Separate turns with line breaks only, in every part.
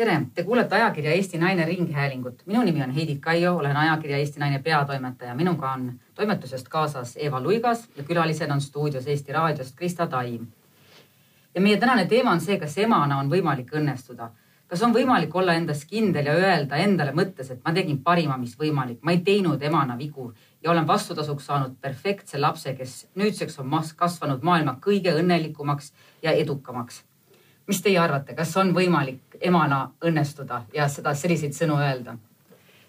tere, te kuulete ajakirja Eesti Naine Ringhäälingut. minu nimi on Heidi Kaio, olen ajakirja Eesti Naine peatoimetaja. minuga on toimetusest kaasas Eva Luigas ja külalised on stuudios Eesti Raadiost Krista Taim. ja meie tänane teema on see, kas emana on võimalik õnnestuda. kas on võimalik olla endas kindel ja öelda endale mõttes, et ma tegin parima, mis võimalik, ma ei teinud emana vigu ja olen vastutasuks saanud perfektse lapse, kes nüüdseks on kasvanud maailma kõige õnnelikumaks ja edukamaks mis teie arvate, kas on võimalik emana õnnestuda ja seda selliseid sõnu öelda?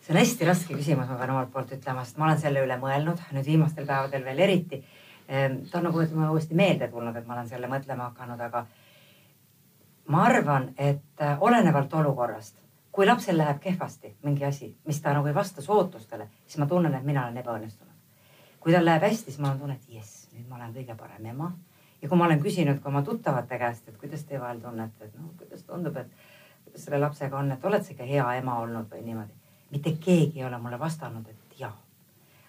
see on hästi raske küsimus, ma pean omalt poolt ütlema, sest ma olen selle üle mõelnud nüüd viimastel päevadel veel eriti. Ehm, ta on nagu mulle uuesti meelde tulnud, et ma olen selle mõtlema hakanud, aga ma arvan, et äh, olenevalt olukorrast, kui lapsel läheb kehvasti mingi asi, mis ta nagu ei vasta su ootustele, siis ma tunnen, et mina olen ebaõnnestunud. kui tal läheb hästi, siis ma tunnen, et jess, nüüd ma olen kõige parem ema ja kui ma olen küsinud ka oma tuttavate käest, et kuidas te vahel tunnete, et noh, kuidas tundub, et kuidas selle lapsega on, et oled sa ikka hea ema olnud või niimoodi. mitte keegi ei ole mulle vastanud, et jaa.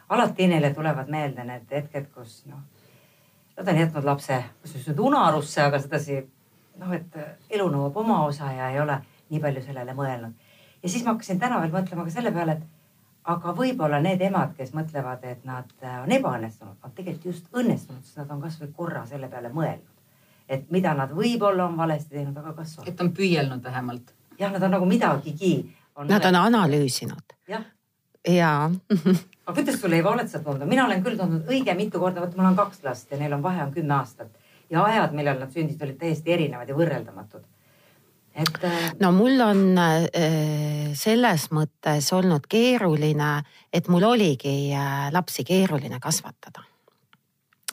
alati neile tulevad meelde need hetked, kus noh, nad on jätnud lapse, kas just nüüd unarusse, aga sedasi noh, et elu nõuab oma osa ja ei ole nii palju sellele mõelnud. ja siis ma hakkasin täna veel mõtlema ka selle peale, et aga võib-olla need emad, kes mõtlevad, et nad äh, on ebaõnnestunud, on tegelikult just õnnestunud, sest nad on kasvõi korra selle peale mõelnud. et mida nad võib-olla on valesti teinud, aga kas on.
et on püüelnud vähemalt.
jah, nad on nagu midagigi.
Nad on analüüsinud.
jah.
jaa
aga kuidas sul, Eiva, oled sa tundnud? mina olen küll tundnud õige mitu korda, vot mul on kaks last ja neil on vahe on kümme aastat ja ajad, millal nad sündisid, olid täiesti erinevad ja võrreldamatud
et. Äh, no mul on äh, selles mõttes olnud keeruline, et mul oligi äh, lapsi keeruline kasvatada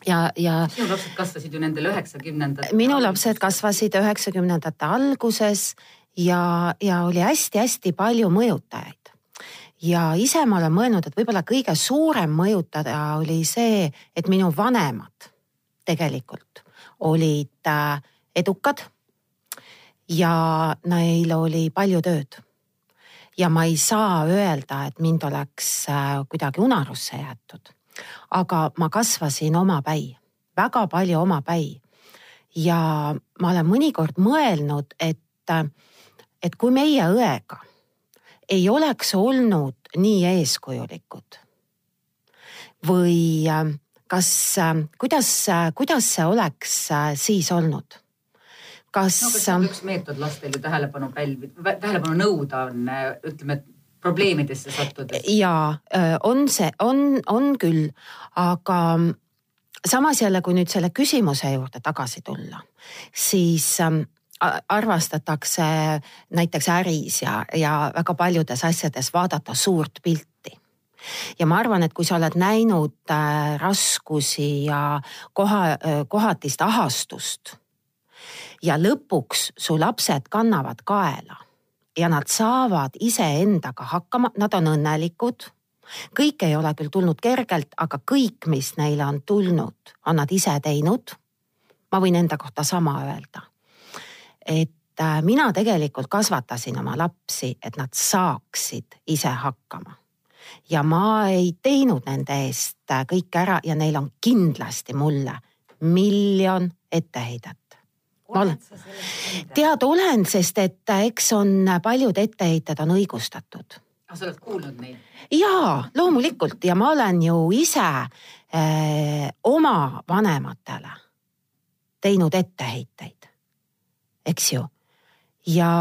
ja, ja.
sinu lapsed kasvasid ju nendel üheksakümnendate.
minu lapsed kasvasid üheksakümnendate alguses ja, ja oli hästi-hästi palju mõjutajaid. ja ise ma olen mõelnud, et võib-olla kõige suurem mõjutaja oli see, et minu vanemad tegelikult olid edukad ja neil oli palju tööd. ja ma ei saa öelda, et mind oleks äh, kuidagi unarusse jäetud. aga ma kasvasin omapäi, väga palju omapäi. ja ma olen mõnikord mõelnud, et, et kui meie õega ei oleks olnud nii eeskujulikud või äh, kas, äh, kuidas, kuidas see oleks siis olnud
kas no,. kas üks meetod lastel ju tähelepanu pälvida, tähelepanu nõuda on, ütleme, probleemidesse sattudes?
ja äh, on see, on, on küll, aga samas jälle, kui nüüd selle küsimuse juurde tagasi tulla, siis ähm, armastatakse näiteks äris ja, ja väga paljudes asjades vaadata suurt pilti ja ma arvan, et kui sa oled näinud äh, raskusi ja koha, äh, kohatist ahastust ja lõpuks su lapsed kannavad kaela ja nad saavad iseendaga hakkama, nad on õnnelikud. kõik ei ole küll tulnud kergelt, aga kõik, mis neile on tulnud, on nad ise teinud. ma võin enda kohta sama öelda. et äh, mina tegelikult kasvatasin oma lapsi, et nad saaksid ise hakkama ja ma ei teinud nende eest äh, kõike ära ja neil on kindlasti mulle miljon etteheidet tead olen, sest et äh, eks on äh, paljud etteheited on õigustatud.
ah, sa oled kuulnud neid?
jaa, loomulikult ja ma olen ju ise äh, oma vanematele teinud etteheiteid, eks ju. ja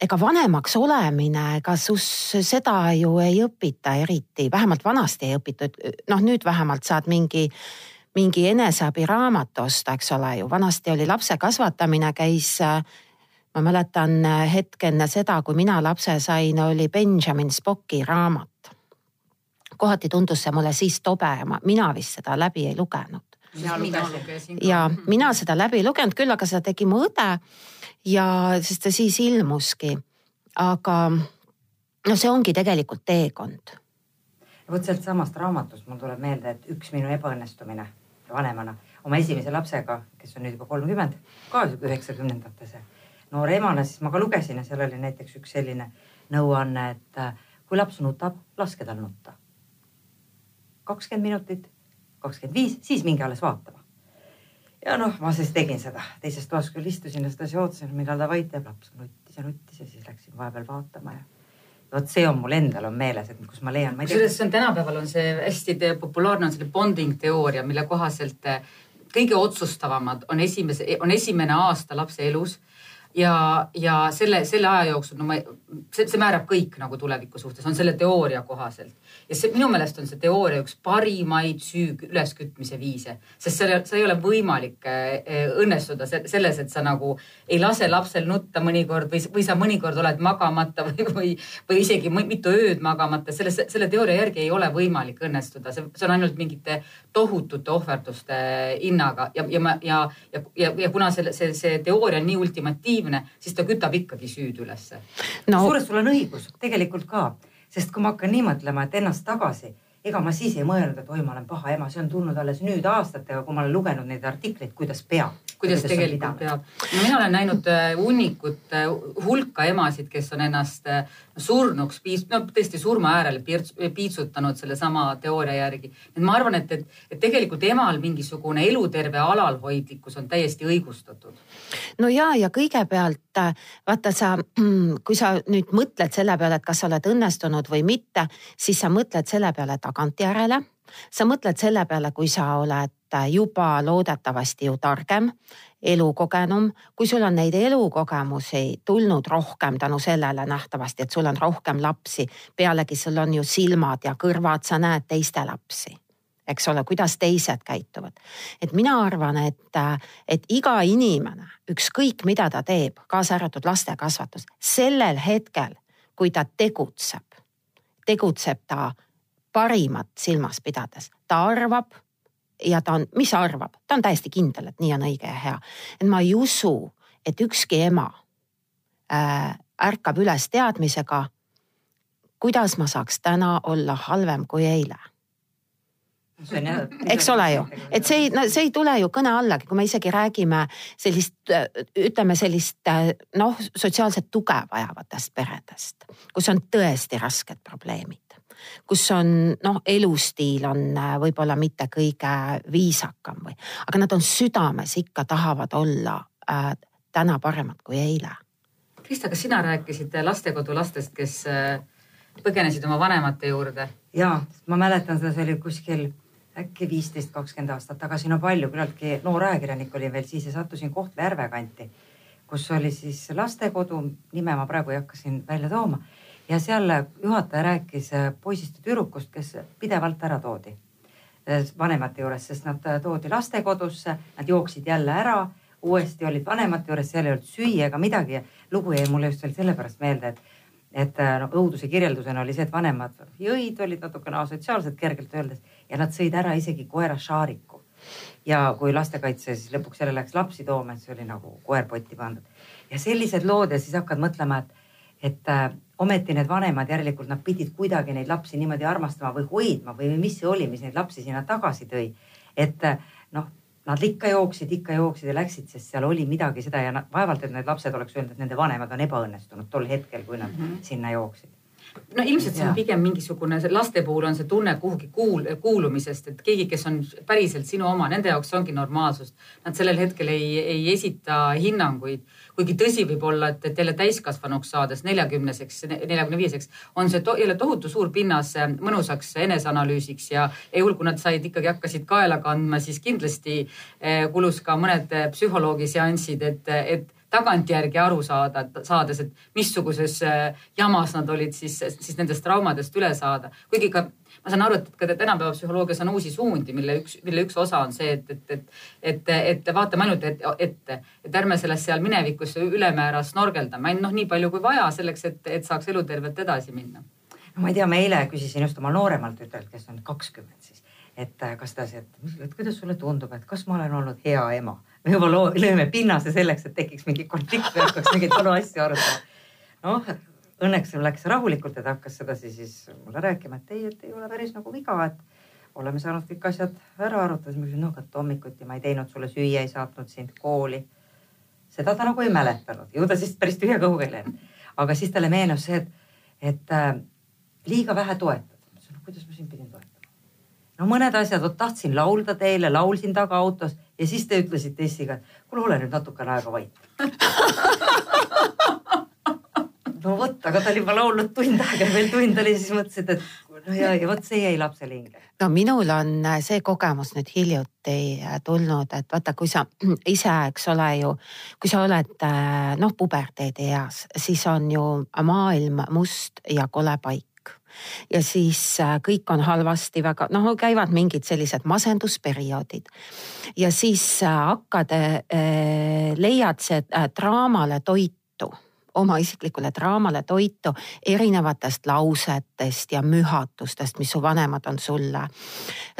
ega vanemaks olemine, ega sus seda ju ei õpita eriti, vähemalt vanasti ei õpitud, noh nüüd vähemalt saad mingi mingi eneseabiraamat osta, eks ole ju, vanasti oli lapse kasvatamine käis ma mäletan hetk enne seda, kui mina lapse sain, oli Benjamin Spocki raamat. kohati tundus see mulle siis tobe mina vist seda läbi ei lugenud. ja mina seda läbi ei lugenud küll, aga seda tegi mu õde ja sest ta siis ilmuski. aga no see ongi tegelikult teekond
vot sealtsamast raamatust mul tuleb meelde, et üks minu ebaõnnestumine vanemana oma esimese lapsega, kes on nüüd juba kolmkümmend, ka üheksakümnendates. noore emana, siis ma ka lugesin ja seal oli näiteks üks selline nõuanne, et äh, kui laps nutab, laske tal nutta. kakskümmend minutit, kakskümmend viis, siis minge alles vaatama. ja noh, ma siis tegin seda, teises toas küll istusin ja sedasi ootasin, millal ta vait jääb, laps nuttis ja nuttis ja siis läksin vahepeal vaatama ja vot see on mul endal on meeles, et kus ma leian.
kusjuures see on tänapäeval on see hästi populaarne on selle bonding teooria, mille kohaselt eh, kõige otsustavamad on esimese, on esimene aasta lapse elus ja, ja selle, selle aja jooksul, no ma, see, see määrab kõik nagu tuleviku suhtes, on selle teooria kohaselt. ja see minu meelest on see teooria üks parimaid süü üleskütmise viise, sest seal, seal ei ole võimalik eh, õnnestuda selles, et sa nagu ei lase lapsel nutta mõnikord või, või sa mõnikord oled magamata või, või, või isegi mitu ööd magamata. selle, selle teooria järgi ei ole võimalik õnnestuda, see, see on ainult mingite tohutute ohverduste hinnaga ja, ja ma ja, ja, ja, ja kuna selle, see, see teooria on nii ultimatiivne, siis ta kütab ikkagi süüd ülesse
no.. kusjuures sul on õigus tegelikult ka, sest kui ma hakkan nii mõtlema, et ennast tagasi ega ma siis ei mõelnud, et oi, ma olen paha ema, see on tulnud alles nüüd aastatega, kui ma olen lugenud neid artikleid, kuidas peab.
Kuidas tegelikult peab. no mina olen näinud äh, hunnikut äh, hulka emasid, kes on ennast äh, surnuks piis-, no tõesti surma äärele piitsutanud sellesama teooria järgi. et ma arvan, et, et, et tegelikult emal mingisugune eluterve alalhoidlikkus on täiesti õigustatud.
no ja, ja kõigepealt vaata sa, kui sa nüüd mõtled selle peale, et kas sa oled õnnestunud või mitte, siis sa mõtled selle peale, tagantjärele. Sa mõtled selle peale, kui sa oled juba loodetavasti ju targem, elukogenum, kui sul on neid elukogemusi tulnud rohkem tänu sellele nähtavasti, et sul on rohkem lapsi. pealegi sul on ju silmad ja kõrvad, sa näed teiste lapsi eks ole, kuidas teised käituvad. et mina arvan, et, et iga inimene, ükskõik mida ta teeb, kaasa arvatud laste kasvatus, sellel hetkel, kui ta tegutseb, tegutseb ta parimat silmas pidades, ta arvab ja ta on, mis sa arvab, ta on täiesti kindel, et nii on õige ja hea. et ma ei usu, et ükski ema äh, ärkab üles teadmisega, kuidas ma saaks täna olla halvem kui eile. Eks ole ju, et see ei, no see ei tule ju kõne allagi, kui me isegi räägime sellist, ütleme sellist noh, sotsiaalset tuge vajavatest peredest, kus on tõesti rasked probleemid kus on noh, elustiil on äh, võib-olla mitte kõige viisakam või, aga nad on südames ikka tahavad olla äh, täna paremad kui eile.
Krista, kas sina rääkisid lastekodulastest, kes äh, põgenesid oma vanemate juurde?
ja, ma mäletan seda, see oli kuskil äkki viisteist, kakskümmend aastat tagasi, no palju, küllaltki noor ajakirjanik olin veel siis ja sattusin Kohtla-Järve kanti, kus oli siis lastekodu, nime ma praegu ei hakka siin välja tooma ja seal juhataja rääkis äh, poisist ja tüdrukust, kes pidevalt ära toodi. Äh, vanemate juures, sest nad äh, toodi lastekodusse, nad jooksid jälle ära, uuesti olid vanemate juures, seal ei olnud süüa ega midagi. Lugu jäi mulle just veel sellepärast meelde, et et no õuduse kirjeldusena oli see, et vanemad jõid, olid natukene asotsiaalsed kergelt öeldes ja nad sõid ära isegi koera Šaariku. ja kui lastekaitse siis lõpuks jälle läks lapsi tooma, et see oli nagu koer potti pandud. Ja sellised lood ja siis hakkad mõtlema, et, et ometi need vanemad järelikult nad pidid kuidagi neid lapsi niimoodi armastama või hoidma või mis see oli, mis neid lapsi sinna tagasi tõi. et noh, nad ikka jooksid, ikka jooksid ja läksid, sest seal oli midagi seda ja vaevalt, et need lapsed oleks öelnud, et nende vanemad on ebaõnnestunud tol hetkel, kui nad mm -hmm. sinna jooksid
no ilmselt see on pigem mingisugune, laste puhul on see tunne kuhugi kuul, kuulumisest, et keegi, kes on päriselt sinu oma, nende jaoks ongi normaalsus. Nad sellel hetkel ei, ei esita hinnanguid kuigi tõsi võib olla, et, et jälle täiskasvanuks saades neljakümneseks, neljakümne viieseks on see to, jälle tohutu suur pinnas äh, mõnusaks eneseanalüüsiks ja, juhul, kui nad said ikkagi hakkasid kaela kandma, siis kindlasti eh, kulus ka mõned äh, psühholoogi seansid, et, et tagantjärgi aru saada, saades, et missuguses jamas nad olid siis, siis nendest traumadest üle saada. kuigi ka ma saan aru, et ka tänapäeva psühholoogias on uusi suundi, mille üks, mille üks osa on see, et, et, et, et, et vaatame ainult ette, et, et ärme selles seal minevikus ülemäära snorgeldame, ainult noh, nii palju kui vaja selleks, et, et saaks elutervelt edasi minna.
no ma ei tea, ma eile küsisin just oma nooremalt tütrelt, kes on kakskümmend siis, et äh, kas ta, et kuidas sulle tundub, et kas ma olen olnud hea ema? me juba lööme pinnase selleks, et tekiks mingi konflikt või hakkaks mingeid vanu asju arutama. noh, õnneks läks rahulikult ja ta hakkas sedasi siis mulle rääkima, et ei, et ei ole päris nagu viga, et oleme saanud kõik asjad ära arutada. siis ma küsisin, no aga hommikuti ma ei teinud sulle süüa, ei saatnud sind kooli. seda ta nagu ei mäletanud, ju ta siis päris tühja kõhuga ei läinud. aga siis talle meenus see, et, et äh, liiga vähe toetad. ma ütlesin, no kuidas ma sind pidin toetama. no mõned asjad, vot tahtsin laulda teile, laulsin tagaautos ja siis te ütlesite Essiga, et kuule, ole nüüd natukene aega vait no vot, aga ta oli juba laulnud tund aega ja veel tund oli, siis mõtlesid, et no ja, ja vot see jäi lapsele hinge.
no minul on äh, see kogemus nüüd hiljuti äh, tulnud, et vaata, kui sa ise, eks ole ju, kui sa oled äh, noh, puberteedi eas, siis on ju maailm must ja kole paik ja siis kõik on halvasti väga, noh, käivad mingid sellised masendusperioodid. ja siis hakkad, leiad see draamale toitu oma isiklikule draamale toitu erinevatest lausetest ja mühatustest, mis su vanemad on sulle,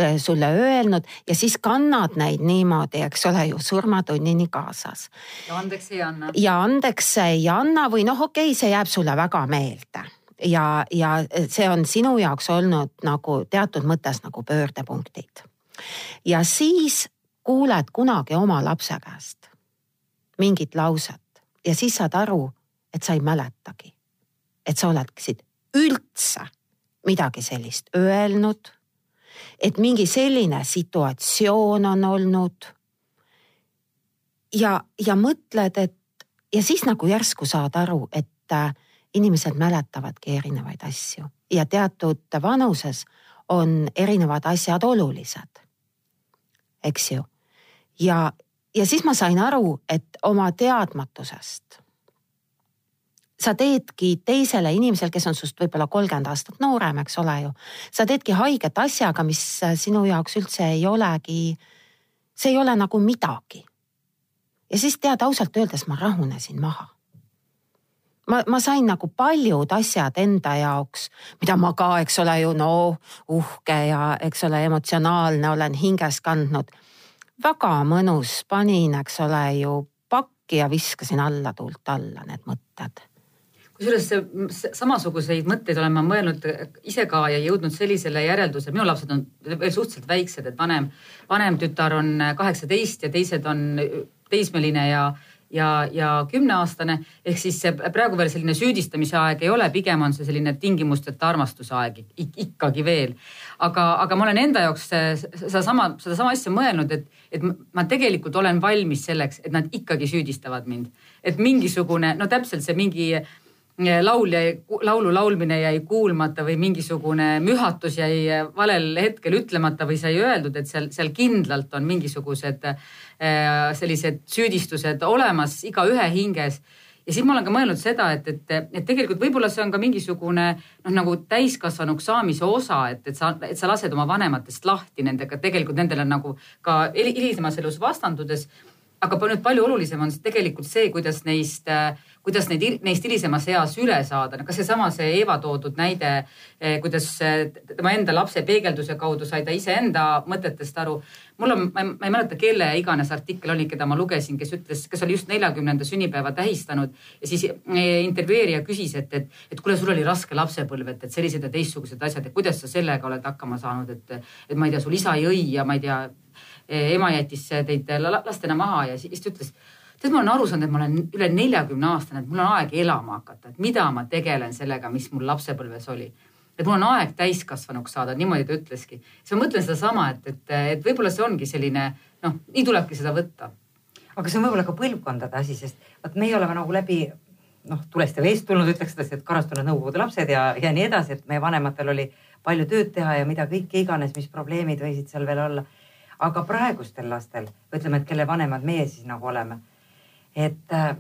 äh, sulle öelnud ja siis kannad neid niimoodi, eks ole ju, surmatunnini kaasas.
ja andeks ei anna.
ja andeks ei anna või noh, okei okay,, see jääb sulle väga meelde ja, ja see on sinu jaoks olnud nagu teatud mõttes nagu pöördepunktid. ja siis kuuled kunagi oma lapse käest mingit lauset ja siis saad aru et sa ei mäletagi, et sa oleksid üldse midagi sellist öelnud. et mingi selline situatsioon on olnud. ja, ja mõtled, et ja siis nagu järsku saad aru, et äh, inimesed mäletavadki erinevaid asju ja teatud vanuses on erinevad asjad olulised. eks ju. ja, ja siis ma sain aru, et oma teadmatusest sa teedki teisele inimesele, kes on sinust võib-olla kolmkümmend aastat noorem, eks ole ju. sa teedki haiget asjaga, mis sinu jaoks üldse ei olegi, see ei ole nagu midagi. ja siis tead ausalt öeldes ma rahunesin maha. ma, ma sain nagu paljud asjad enda jaoks, mida ma ka, eks ole ju, no uhke ja eks ole, emotsionaalne olen hinges kandnud. väga mõnus, panin, eks ole ju pakki ja viskasin alla tuult alla need mõtted
kusjuures samasuguseid mõtteid olen ma mõelnud ise ka ja jõudnud sellisele järeldusele, minu lapsed on veel suhteliselt väiksed, et vanem, vanem tütar on kaheksateist ja teised on teismeline ja, ja, ja kümneaastane. ehk siis praegu veel selline süüdistamise aeg ei ole, pigem on see selline tingimusteta armastuse aeg ikkagi veel. aga, aga ma olen enda jaoks sedasama, sedasama asja mõelnud, et, et ma tegelikult olen valmis selleks, et nad ikkagi süüdistavad mind. et mingisugune, no täpselt see mingi laul jäi, laulu laulmine jäi kuulmata või mingisugune mühatus jäi valel hetkel ütlemata või sai öeldud, et seal, seal kindlalt on mingisugused äh, sellised süüdistused olemas igaühe hinges ja siis ma olen ka mõelnud seda, et, et, et tegelikult võib-olla see on ka mingisugune noh, nagu täiskasvanuks saamise osa, et, et sa, et sa lased oma vanematest lahti nendega, tegelikult nendele nagu ka hilisemas elus vastandudes. Aga nüüd palju olulisem on tegelikult see, kuidas neist äh, kuidas neid, neist hilisemas eas üle saada. kas seesama, see Eeva toodud näide, eh, kuidas eh, tema enda lapse peegelduse kaudu sai ta iseenda mõtetest aru. mul on, ma ei mäleta, kelle iganes artikkel oli, keda ma lugesin, kes ütles, kes oli just neljakümnenda sünnipäeva tähistanud ja siis intervjueerija küsis, et, et, et kuule, sul oli raske lapsepõlv, et, et sellised ja teistsugused asjad, et kuidas sa sellega oled hakkama saanud, et, et ma ei tea, sul isa jõi ja ma ei tea, ema jättis teid lastena maha ja siis ta ütles tead, ma olen aru saanud, et ma olen üle neljakümne aastane, et mul on aeg elama hakata, et mida ma tegelen sellega, mis mul lapsepõlves oli. et mul on aeg täiskasvanuks saada, niimoodi ta ütleski. siis ma mõtlen sedasama, et, et, et võib-olla see ongi selline noh, nii tulebki seda võtta.
aga see on võib-olla ka põlvkondade asi, sest vot meie oleme nagu läbi noh, tulest ja veest tulnud, ütleks sedasi, et karastunud nõukogude lapsed ja, ja nii edasi, et meie vanematel oli palju tööd teha ja mida kõike iganes, mis probleemid võisid seal veel olla. Aga praegustel lastel, ütleme, et kelle vanemad meie siis nagu oleme et äh,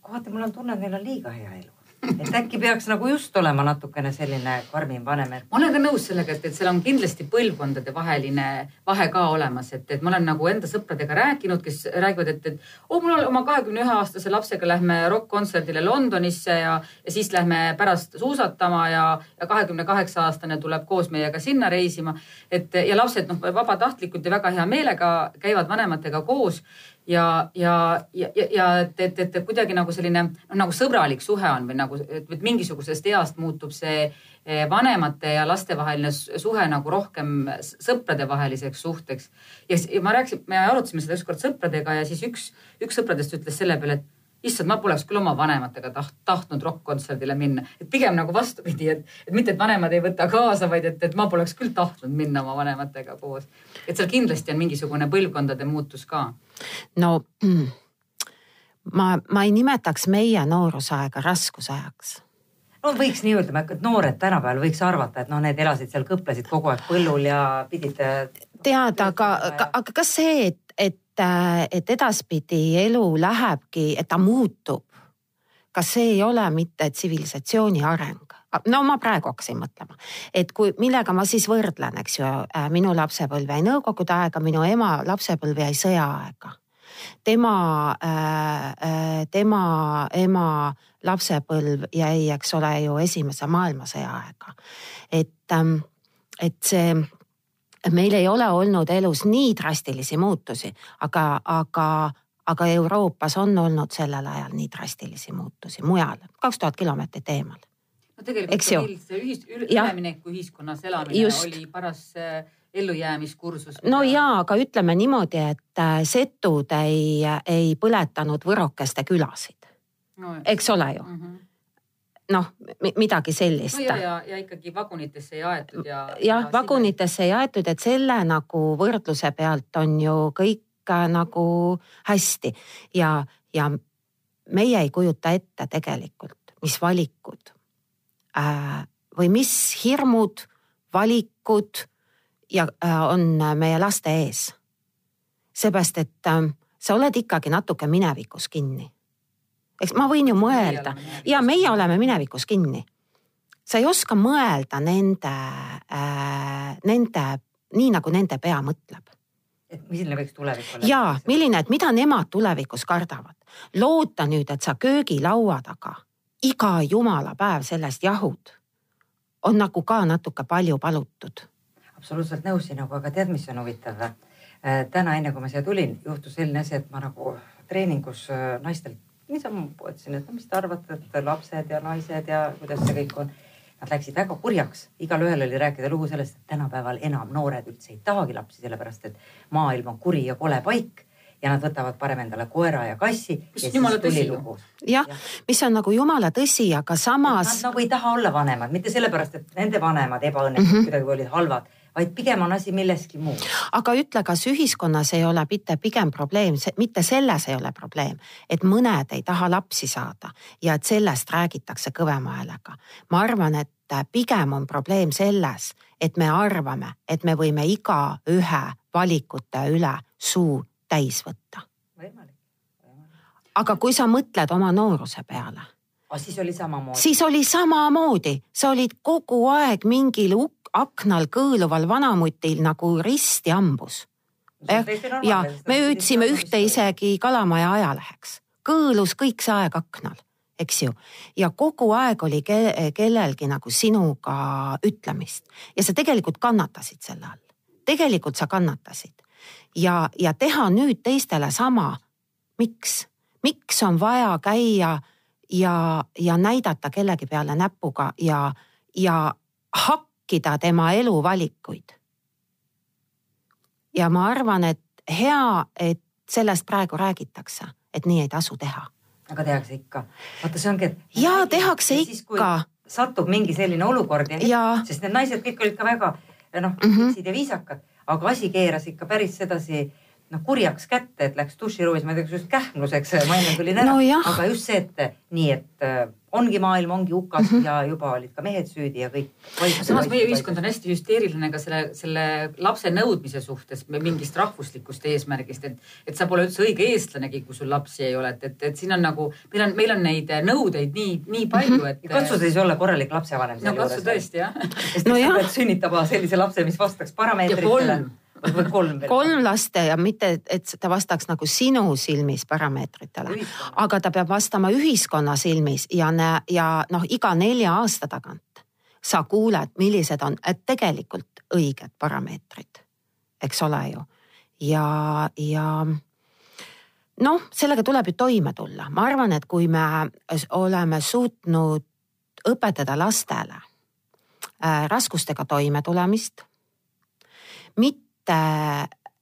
kohati mul on tunne, et neil on liiga hea elu et äkki peaks nagu just olema natukene selline karmim vanem
ma olen ka nõus sellega, et, et seal on kindlasti põlvkondade vaheline vahe ka olemas, et, et ma olen nagu enda sõpradega rääkinud, kes räägivad, et, et oh, mul oma kahekümne ühe aastase lapsega lähme rokk-kontserdile Londonisse ja, ja siis lähme pärast suusatama ja, ja kahekümne kaheksa aastane tuleb koos meiega sinna reisima. et ja lapsed noh, vabatahtlikult ja väga hea meelega käivad vanematega koos ja, ja, ja, ja et, et, et kuidagi nagu selline noh, nagu sõbralik suhe on või nagu, et mingisugusest east muutub see eh, vanemate ja laste vaheline suhe nagu rohkem sõpradevaheliseks suhteks. ja ma rääkisin, me arutasime seda ükskord sõpradega ja siis üks, üks sõpradest ütles selle peale, et issand, ma poleks küll oma vanematega taht, tahtnud rokk-kontserdile minna, et pigem nagu vastupidi, et, et mitte, et vanemad ei võta kaasa, vaid et, et ma poleks küll tahtnud minna oma vanematega koos. et seal kindlasti on mingisugune põlvkondade muutus ka.
No ma, ma ei nimetaks meie noorusaega raskusajaks
no võiks nii öelda, et noored tänapäeval võiks arvata, et noh, need elasid seal, kõplesid kogu aeg põllul ja pidid.
tead, aga, aga, aga kas see, et, et, et edaspidi elu lähebki, et ta muutub, kas see ei ole mitte tsivilisatsiooni areng? No ma praegu hakkasin mõtlema, et kui, millega ma siis võrdlen, eks ju, minu lapsepõlv jäi nõukogude aega, minu ema lapsepõlv jäi sõjaaega tema äh,, tema ema lapsepõlv jäi, eks ole ju esimese maailmasõja aega. et, ähm, et see, meil ei ole olnud elus nii drastilisi muutusi, aga, aga, aga Euroopas on olnud sellel ajal nii drastilisi muutusi mujal, kaks tuhat kilomeetrit eemal.
No tegelikult see ühis, ülemineku ühiskonnas elamine Just. oli paras äh, ellujäämiskursus.
no jaa, aga ütleme niimoodi, et äh, setud ei, ei põletanud võrokeste külasid no,. eks ole ju mm. -hmm noh, midagi sellist.
no ja, ja, ja ikkagi vagunitesse ei aetud ja.
jah ja, vagunitesse ei aetud, et selle nagu võrdluse pealt on ju kõik äh, nagu hästi ja, ja meie ei kujuta ette tegelikult, mis valikud või mis hirmud, valikud ja äh, on äh, meie laste ees. seepärast, et sa oled ikkagi natuke minevikus kinni. eks ma võin ju mõelda ja meie oleme minevikus kinni. sa ei oska mõelda nende äh,, nende, nii nagu nende pea mõtleb.
et milline võiks tulevik olla?
ja milline, et mida nemad tulevikus kardavad. loota nüüd, et sa köögilaua taga iga jumala päev sellest jahud, on nagu ka natuke palju palutud
absoluutselt nõus sinuga, aga tead, mis on huvitav? Äh, täna, enne kui ma siia tulin, juhtus selline asi, et ma nagu treeningus äh, naistelt niisama mõtlesin, et no mis te arvate, et lapsed ja naised ja kuidas see kõik on. Nad läksid väga kurjaks, igalühel oli rääkida lugu sellest, et tänapäeval enam noored üldse ei tahagi lapsi, sellepärast et maailm on kuri ja kole paik ja nad võtavad parem endale koera ja kassi.
jah ja., mis on nagu jumala tõsi, aga samas.
Nad nagu ei taha olla vanemad, mitte sellepärast, et nende vanemad ebaõnnetud mm -hmm. kuidagi olid halvad vaid pigem on asi milleski muus.
aga ütle, kas ühiskonnas ei ole mitte pigem probleem, mitte selles ei ole probleem, et mõned ei taha lapsi saada ja et sellest räägitakse kõvema häälega. ma arvan, et pigem on probleem selles, et me arvame, et me võime igaühe valikute üle suu täis võtta. aga kui sa mõtled oma nooruse peale
siis oli samamoodi?
siis oli samamoodi, sa olid kogu aeg mingil aknal kõõluval vanamutil nagu risti hambus. ja me hüüdsime ühte isegi Kalamaja ajaleheks, kõõlus kõik see aeg aknal, eks ju. ja kogu aeg oli ke kellelgi nagu sinuga ütlemist ja sa tegelikult kannatasid selle all. tegelikult sa kannatasid ja, ja teha nüüd teistele sama. miks, miks on vaja käia ja, ja näidata kellegi peale näpuga ja, ja hakkida tema eluvalikuid. ja ma arvan, et hea, et sellest praegu räägitakse, et nii ei tasu teha.
aga tehakse ikka. vaata, see ongi, et.
ja tehakse ja siis, ikka.
satub mingi selline olukord ja, ja... sest need naised kõik olid ka väga noh mm -hmm. ja viisakad, aga asi keeras ikka päris sedasi noh kurjaks kätte, et läks duširuumis, ma ei tea, kas just kähmluseks, ma enne tulin ära no, aga just see, et nii, et äh, ongi maailm, ongi hukas mm -hmm. ja juba olid ka mehed süüdi ja kõik.
samas meie ühiskond on hästi hüsteeriline ka selle, selle lapse nõudmise suhtes mingist rahvuslikust eesmärgist, et, et sa pole üldse õige eestlanegi, kui sul lapsi ei ole, et, et, et siin on nagu, meil on, meil on neid nõudeid nii, nii palju, mhm. et.
katsu siis olla korralik lapsevanem.
no katsu tõesti jah.
sest no, sa pead sünnitama sellise lapse, mis vastaks parameetritele või kolm veel?
kolm last ja mitte, et ta vastaks nagu sinu silmis parameetritele, aga ta peab vastama ühiskonna silmis ja, ja noh, iga nelja aasta tagant sa kuuled, millised on tegelikult õiged parameetrid, eks ole ju. ja, ja noh, sellega tuleb ju toime tulla, ma arvan, et kui me oleme suutnud õpetada lastele äh, raskustega toimetulemist, mitte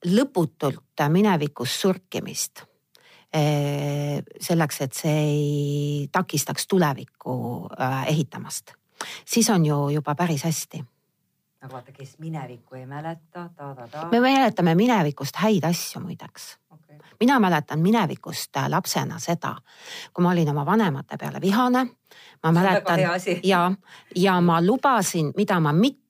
lõputult minevikus surkimist, eh, selleks, et see ei takistaks tulevikku äh, ehitamast, siis on ju juba päris hästi
aga vaata, kes minevikku ei mäleta ta,, ta-ta-ta.
me mäletame minevikust häid asju muideks
okay.
mina mäletan minevikust äh, lapsena seda, kui ma olin oma vanemate peale vihane. ma mäletan ja, ja ma lubasin, mida ma mitte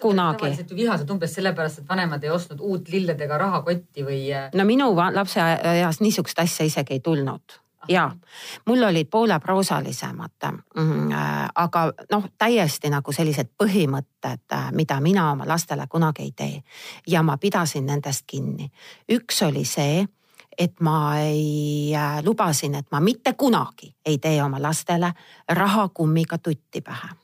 kunagi.
tavaliselt ju vihased umbes sellepärast, et vanemad ei ostnud uut lilledega rahakotti või. Äh,
no minu lapseeas niisugust asja isegi ei tulnud ja mul olid poole proosalisemad mm,, äh, aga noh, täiesti nagu sellised põhimõtted, äh, mida mina oma lastele kunagi ei tee. ja ma pidasin nendest kinni. üks oli see, et ma ei äh, lubasin, et ma mitte kunagi ei tee oma lastele rahakummiga tutti pähe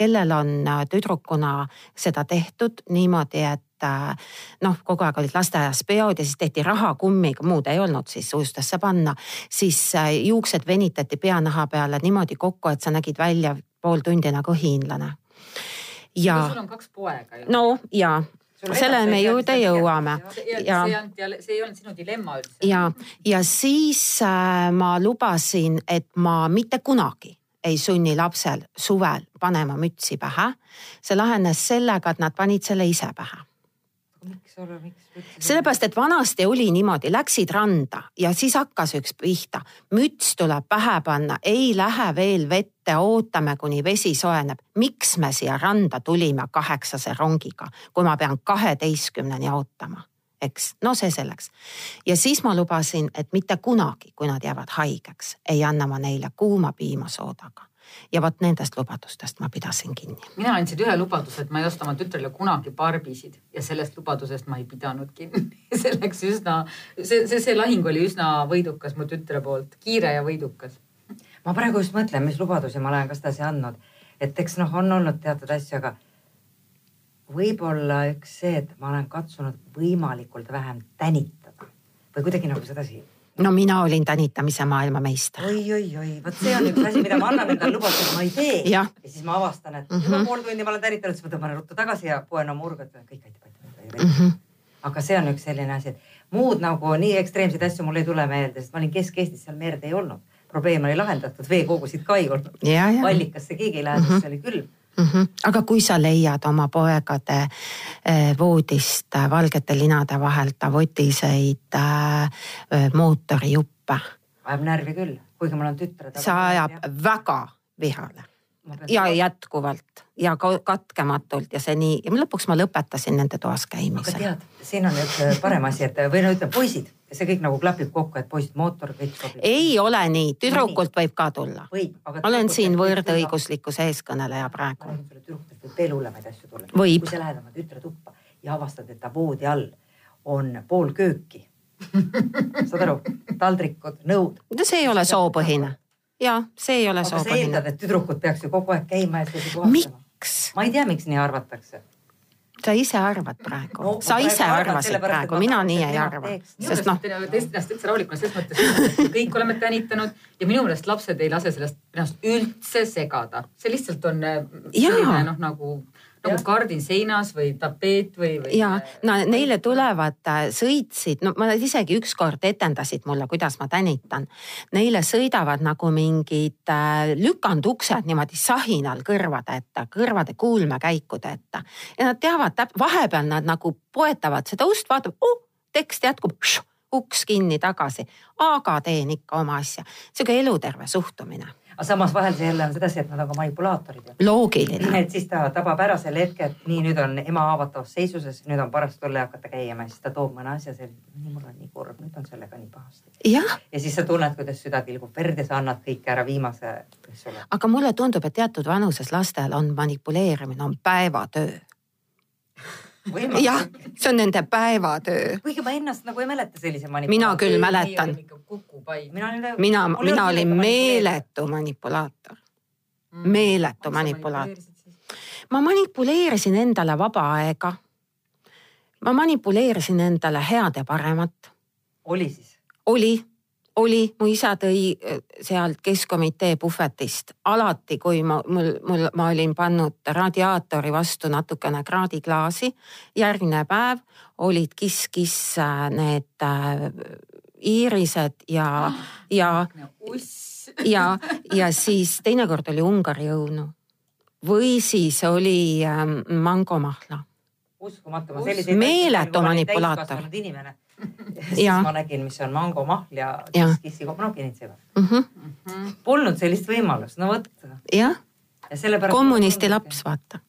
kellel on tüdrukuna seda tehtud niimoodi, et äh, noh, kogu aeg olid lasteaias peod ja siis tehti rahakummiga, muud ei olnud siis suustesse panna. siis äh, juuksed venitati peanaha peale niimoodi kokku, et sa nägid välja pool tundi nagu hiinlane.
ja. sul on kaks poega ju.
no ja selleni me juurde jõuame.
ja see ei olnud sinu dilemma üldse.
ja, ja siis äh, ma lubasin, et ma mitte kunagi ei sunni lapsel suvel panema mütsi pähe. see lahenes sellega, et nad panid selle ise pähe
miks ole, miks?
sellepärast, et vanasti oli niimoodi, läksid randa ja siis hakkas üks pihta. müts tuleb pähe panna, ei lähe veel vette, ootame, kuni vesi soojeneb. miks me siia randa tulime kaheksase rongiga, kui ma pean kaheteistkümneni ootama? Eks, no see selleks. ja siis ma lubasin, et mitte kunagi, kui nad jäävad haigeks, ei anna ma neile kuuma piimasoodaga ja vot nendest lubadustest ma pidasin kinni.
mina andsin ühe lubaduse, et ma ei osta oma tütrele kunagi barbisid ja sellest lubadusest ma ei pidanud kinni see läks üsna, see, see, see lahing oli üsna võidukas mu tütre poolt, kiire ja võidukas.
ma praegu just mõtlen, mis lubadusi ma olen ka sedasi andnud, et eks noh, on olnud teatud asju, aga võib-olla üks see, et ma olen katsunud võimalikult vähem tänitada või kuidagi nagu sedasi
no mina olin tänitamise maailmameister
oi, oi, oi, vot see on üks asi, mida ma annan endale lubaduse, et ma ei tee. ja siis ma avastan, et mm -hmm. pool tundi ma olen tänitanud, siis ma tõmban ruttu tagasi ja poen oma urgu, et kõik aitab, aitab mm. -hmm. aga see on üks selline asi, et muud nagu nii ekstreemseid asju mul ei tule meelde, sest ma olin Kesk-Eestis, seal merd ei olnud. probleem oli lahendatud, veekogusid ka ei olnud. allikasse keegi ei lähe mm, -hmm. sest see oli külm
mm. -hmm. aga kui sa leiad oma poegade eh, voodist eh, valgete linade vahelt votiseid äh, mootorijuppe.
ajab närvi küll, kuigi mul on tütred.
see ajab ja. väga vihale ja jätkuvalt ja katkematult ja see nii ja lõpuks ma lõpetasin nende toas käimise.
aga tead, siin on nüüd parem asi, et või no ütleme poisid, see kõik nagu klapib kokku, et poisid mootor kõik sobib.
ei ole nii, tüdrukult võib ka tulla. olen siin võrdõiguslikkuse eeskõneleja praegu.
tüdrukutelt võib veel hullemaid asju tulla.
kui
sa lähed oma tütre tuppa ja avastad, et ta voodi all on pool kööki saad aru, taldrikud, nõud.
no see ei ole soopõhine ja see ei ole soopõhine.
aga sa eeldad, et tüdrukud peaks ju kogu aeg käima ja
miks?
ma ei tea, miks nii arvatakse
sa ise arvad praegu no,, sa ise arvasid praegu, mina nii ei arva.
sest noh. ennast täitsa rahulikuna selles mõttes, et kõik oleme tänitanud ja minu meelest lapsed ei lase sellest ennast üldse segada. see lihtsalt on äh, noh, nagu nagu kardin seinas või tapeet või, või.
ja no neile tulevad, äh, sõitsid, no ma isegi ükskord etendasid mulle, kuidas ma tänitan. Neile sõidavad nagu mingid äh, lükanduksed niimoodi sahinal kõrvade ette, kõrvade kuulmekäikude ette ja nad teavad täp-, vahepeal nad nagu poetavad seda ust, vaatab oh,, tekst jätkub uks kinni tagasi, aga teen ikka oma asja. sihuke eluterve suhtumine
aga samas vahel see jälle on sedasi, et nad on ka manipulaatorid.
loogiline.
et siis ta tabab ära selle hetke, et nii, nüüd on ema haavatavas seisuses, nüüd on paras tulla ja hakata käima ja siis ta toob mõne asja selline, nii mul on nii kurb, nüüd on sellega nii pahasti. ja siis sa tunned, kuidas süda tilgub verd ja sa annad kõike ära viimase,
aga mulle tundub, et teatud vanuses lastel on manipuleerimine on päevatöö jah, see on nende päevatöö.
kuigi ma ennast nagu ei mäleta sellise
manipulaatori. mina küll mäletan. mina, mina, mina olin meeletu manipulaator mm.. meeletu manipulaator. ma manipuleerisin endale vaba aega. ma manipuleerisin endale head ja paremat.
oli siis?
oli oli, mu isa tõi äh, sealt keskkomitee puhvetist. Alati, kui ma, mul, mul, ma olin pannud radiaatori vastu natukene kraadiklaasi. järgmine päev olid kiss-kiss äh, need äh, iirised ja, ja, ja, ja siis teinekord oli Ungari õunu. Või siis oli ähm, mangomahla
uskumatu, ma selliseid.
Meeletu manipulaator.
inimene. siis ma nägin, mis on mangomahl ja kissi, no kinnitsiga.
mm. -hmm.
Polnud sellist võimalust, no vot.
jah,
ja sellepärast.
kommunisti laps, vaata.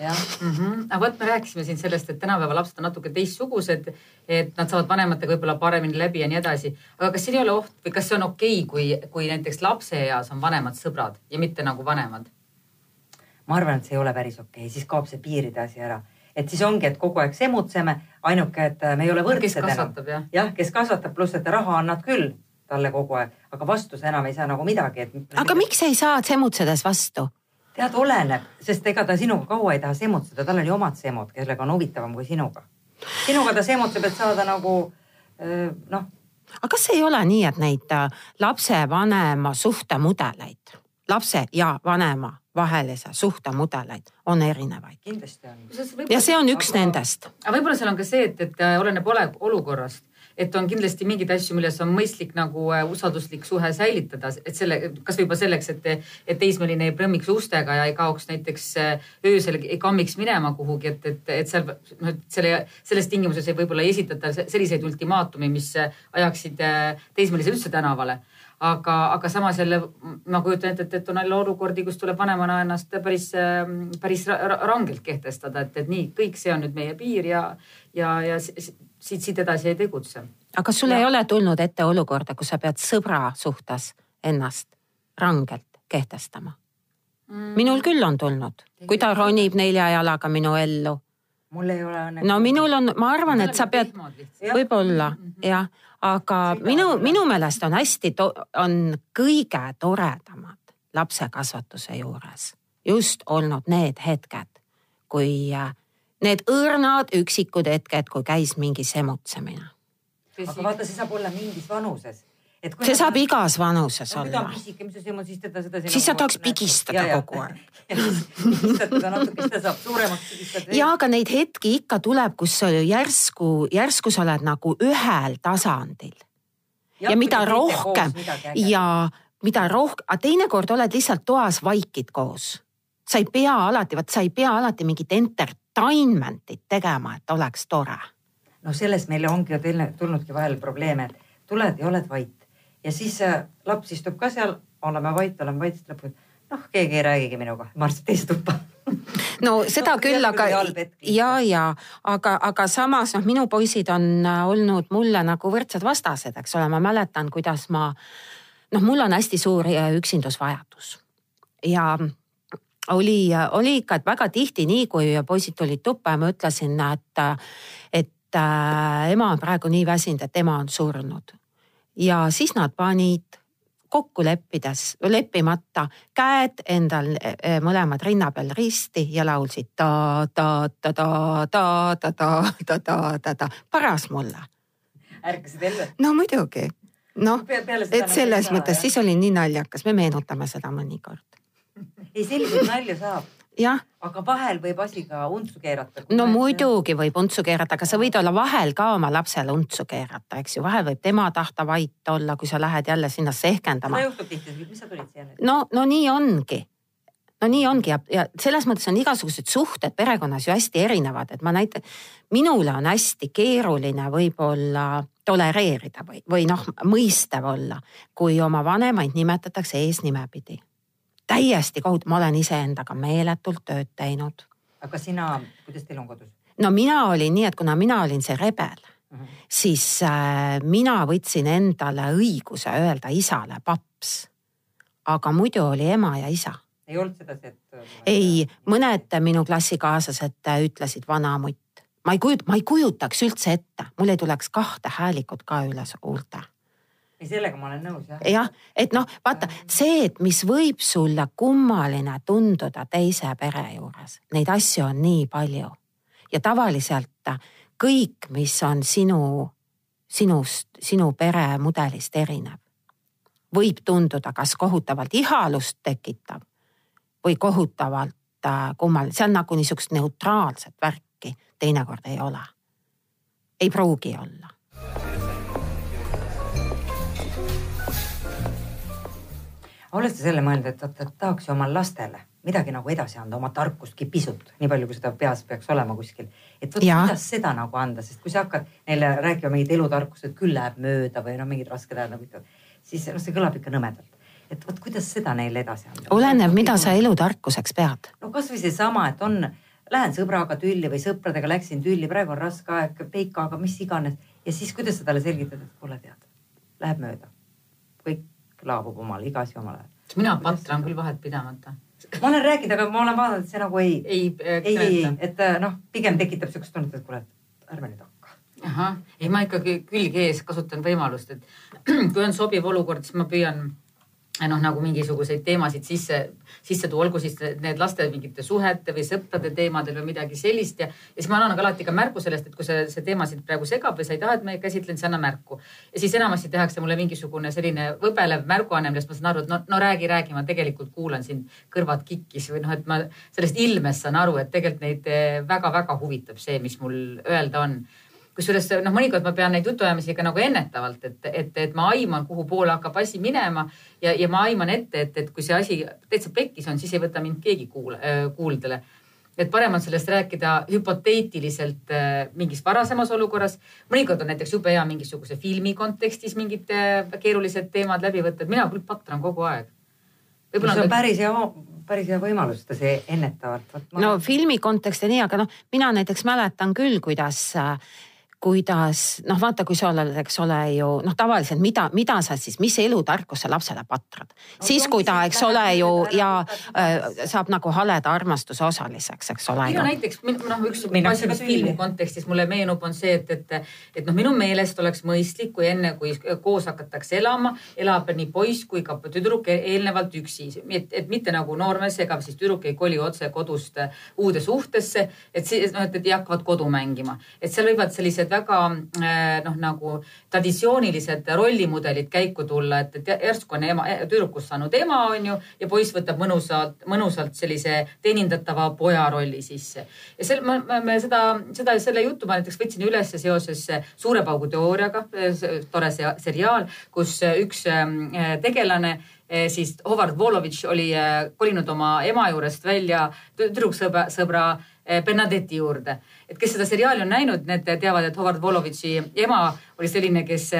jah,
mm. -hmm. aga vot me rääkisime siin sellest, et tänapäeva lapsed on natuke teistsugused, et nad saavad vanematega võib-olla paremini läbi ja nii edasi. aga kas siin ei ole oht või kas see on okei okay,, kui, kui näiteks lapse eas on vanemad sõbrad ja mitte nagu vanemad?
ma arvan, et see ei ole päris okei okay., siis kaob see piiride asi ära. Et siis ongi, et kogu aeg semutseme, ainuke, et me ei ole võrdsed enam.
kasvatab jah?
jah, kes kasvatab, pluss et raha annad küll talle kogu aeg, aga vastu sa enam ei saa nagu midagi, et.
aga miks ei saa semutsedes vastu?
tead, oleneb, sest ega ta sinuga kaua ei taha semutseda, tal oli omad semud, kellega on huvitavam kui sinuga. sinuga ta semutseb, et saada nagu öö, noh,
aga kas ei ole nii, et neid äh, lapsevanema suhtemudeleid, lapse ja vanema vahelise suhtemudeleid on erinevaid
kindlasti on.
ja see on üks
Aga-
nendest.
aga võib-olla seal on ka see, et, et äh, oleneb ole, olukorrast, et on kindlasti mingeid asju, milles on mõistlik nagu äh, usalduslik suhe säilitada, et selle, kasvõi juba selleks, et, et teismeline ei prõmmiks ustega ja ei kaoks näiteks äh, öösel, ei kammiks minema kuhugi, et, et, et seal noh, et selle, selles tingimuses ei võib-olla ei esitata se- selliseid ultimaatumi, mis ajaksid teismelise üldse tänavale aga, aga samas jälle ma kujutan ette, et, et on jälle olukordi, kus tuleb vanemana ennast päris, päris ra- ra- rangelt kehtestada, et, et nii, kõik see on nüüd meie piir ja, ja, ja si- si- siit, siit edasi ei tegutse.
aga kas sul ei ole tulnud ette olukorda, kus sa pead sõbra suhtes ennast rangelt kehtestama? minul küll on tulnud, kui ta ronib nelja jalaga minu ellu.
Mul ei ole õnne.
no minul on, ma arvan, et sa pead, võib-olla jah, aga
Sõidavad
minu minu meelest on hästi, on kõige toredamad lapse kasvatuse juures just olnud need hetked, kui äh, need õrnad üksikud hetked, kui käis mingi semutsemine.
aga vaata, see saab olla mingis vanuses.
See saab igas vanuses
no,. on
olla.
pisike, mis sa semud, siis teda seda.
Siis sa tahaks pigistada kogu aeg.
pigistad teda natuke, siis ta saab suuremaks pigistada.
ja aga neid hetki ikka tuleb, kus sa järsku, järsku sa oled nagu ühel tasandil ja mida rohkem ja mida rohkem, aga teinekord oled lihtsalt toas vaikid koos. sa ei pea alati, vot sa ei pea alati mingit entertainment'it tegema, et oleks tore.
no sellest meil ongi ju tulnudki vahel probleeme, et tuled ja oled vait ja siis laps istub ka seal, oleme vait, oleme vait, siis lõpuks noh, keegi ei räägigi minuga, marssib teise tuppa.
no seda
No,
küll, aga ja, ja aga, aga samas noh, minu poisid on äh, olnud mulle nagu võrdsed vastased, eks ole, ma mäletan, kuidas ma noh, mul on hästi suur äh, üksindusvajadus. Ja oli, oli ikka, et väga tihti nii, kui poisid tulid tuppa ja ma ütlesin, et, et äh, ema on praegu nii väsinud, et ema on surnud. Ja siis nad panid kokku leppides, leppimata käed endal eh, mõlemad rinna peal risti ja laulsid ta, ta, ta, ta, ta, ta, ta, ta, ta, ta, ta, paras mulle.
ärkasid ellu.
no muidugi, noh, et
nagu
selles mõttes siis oli nii naljakas, me meenutame seda mõnikord.
ei, selliseid nalju saab, aga vahel võib asi ka untsu keerata.
no muidugi võib untsu keerata, aga sa võid olla vahel ka oma lapsele untsu keerata, eks ju, vahel võib tema tahta vait olla, kui sa lähed jälle sinna sehkendama
seda. juhtub tihti, mis sa tulid siia nüüd?
no, no nii ongi. no nii ongi ja, ja selles mõttes on igasugused suhted perekonnas ju hästi erinevad, et ma näitan, minule on hästi keeruline võib-olla tolereerida või, või noh, mõistev olla, kui oma vanemaid nimetatakse eesnimepidi. Täiesti kohutav, ma olen iseendaga meeletult tööd teinud.
aga sina, kuidas teil on kodus?
no mina olin nii, et kuna mina olin see rebel,
Mhm.
siis äh, mina võtsin endale õiguse öelda isale paps. aga muidu oli ema ja isa
ei olnud sedasi, et?
ei, mõned minu klassikaaslased ütlesid vanamutt. ma ei kujuta, ma ei kujutaks üldse ette, mul ei tuleks kahte häälikut ka üle huulte.
ei, sellega ma olen nõus jah.
jah, et noh, vaata see, et mis võib sulle kummaline tunduda teise pere juures, neid asju on nii palju ja tavaliselt kõik, mis on sinu, sinust, sinu peremudelist erinev, võib tunduda kas kohutavalt ihalust tekitav või kohutavalt äh, kummaline, see on nagu niisugust neutraalset värki teinekord ei ole. ei pruugi olla.
Oled sa selle mõelnud, et, et, tahaks ju oma lastele midagi nagu edasi anda, oma tarkustki pisut, nii palju, kui seda peas peaks olema kuskil. et vot kuidas seda nagu anda, sest kui sa hakkad neile rääkima mingit elutarkust, et küll läheb mööda või noh, mingid rasked ajad nagu siis noh, see kõlab ikka nõmedalt. et vot kuidas seda neile edasi anda?
oleneb, mida sa elutarkuseks pead.
no kasvõi seesama, et on, lähen sõbraga tülli või sõpradega läksin tülli, praegu on raske aeg, peikaga, mis iganes. ja siis kuidas sa talle selgitad, et kuule, tead, läheb mööda. kõik laabub omal, iga asi omal ajal.
mina patran küll vahet pidamata.
ma olen rääkinud, aga ma olen vaadanud, et see nagu ei,
ei,
ei, ei, ei, et äh, noh, pigem tekitab siukest tunnet, et kuule, et ärme nüüd hakka.
ahah, ei ma ikkagi külg ees kasutan võimalust, et kui on sobiv olukord, siis ma püüan noh, nagu mingisuguseid teemasid sisse, sisse tuua, olgu siis need laste mingite suhete või sõprade teemadel või midagi sellist ja, ja siis ma annan alati ka märku sellest, et kui see, see teema sind praegu segab või sa ei taha, et ma käsitlen, siis anna märku. ja siis enamasti tehakse mulle mingisugune selline võbelev märguanne, millest ma saan aru, et no, no räägi, räägi, ma tegelikult kuulan sind, kõrvad kikkis või noh, et ma sellest ilmest saan aru, et tegelikult neid väga-väga huvitab see, mis mul öelda on kusjuures noh, mõnikord ma pean neid jutuajamisi ka nagu ennetavalt, et, et, et ma aiman, kuhu poole hakkab asi minema ja, ja ma aiman ette, et, et kui see asi täitsa pekkis on, siis ei võta mind keegi kuule, kuuldele. et parem on sellest rääkida hüpoteetiliselt äh, mingis varasemas olukorras. mõnikord on näiteks jube hea mingisuguse filmi kontekstis mingid äh, keerulised teemad läbi võtta, et mina küll patran kogu aeg.
see on päris hea päris hea võimalus seda see ennetavalt.
no filmi kontekst ja nii, aga noh, mina näiteks mäletan küll, kuidas äh, kuidas noh, vaata, kui sa oled, eks ole ju noh, tavaliselt mida, mida sa siis, mis elutarkus sa lapsele patrad no,. siis, kui ta, eks ole ju ja äh, saab nagu haleda armastuse osaliseks, eks ole.
no näiteks noh, üks asi, mis filmi kontekstis mulle meenub, on see, et, et, et noh, minu meelest oleks mõistlik, kui enne, kui koos hakatakse elama, elab nii poiss kui ka tüdruk e-, eelnevalt üksi. et, et mitte nagu noormees ega siis tüdruk ei koli otse kodust uude suhtesse, et siis noh, et, et ei hakkavad kodu mängima, et seal võivad sellised sellised väga noh, nagu traditsioonilised rollimudelid käiku tulla, et, et järsku on ema, tüdrukust saanud ema, on ju, ja poiss võtab mõnusalt, mõnusalt sellise teenindatava poja rolli sisse. ja sel, me, me seda, seda, selle jutu ma näiteks võtsin üles seoses Suure paugu teooriaga, tore seriaal, kus üks tegelane siis Howard Volovitš oli kolinud oma ema juurest välja tüdruksõbra, sõbra Bernadetti juurde et kes seda seriaali on näinud, need teavad, et Howard Volovitši ema oli selline, kes,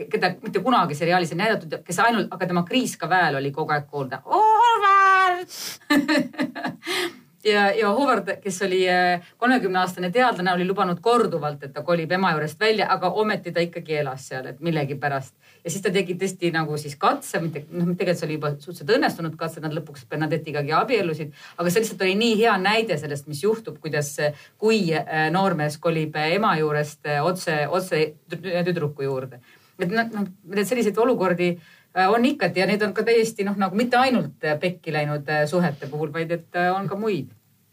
keda mitte kunagi seriaalis ei näidatud, kes ainult, aga tema kriiskav hääl oli kogu aeg kuulda. Howard ja, ja Howard, kes oli äh, kolmekümne aastane teadlane, oli lubanud korduvalt, et ta kolib ema juurest välja, aga ometi ta ikkagi elas seal, et millegipärast. ja siis ta tegi tõesti nagu siis katse, mitte noh, tegelikult see oli juba suhteliselt õnnestunud katse, nad lõpuks Bernadettigagi abiellusid. aga see lihtsalt oli nii hea näide sellest, mis juhtub, kuidas, kui äh, noormees kolib ema juurest otse, otse tüdruku juurde. et noh, noh selliseid olukordi on ikati ja need on ka täiesti noh, nagu mitte ainult äh, pekki läinud äh, suhete puhul, vaid et on ka muid.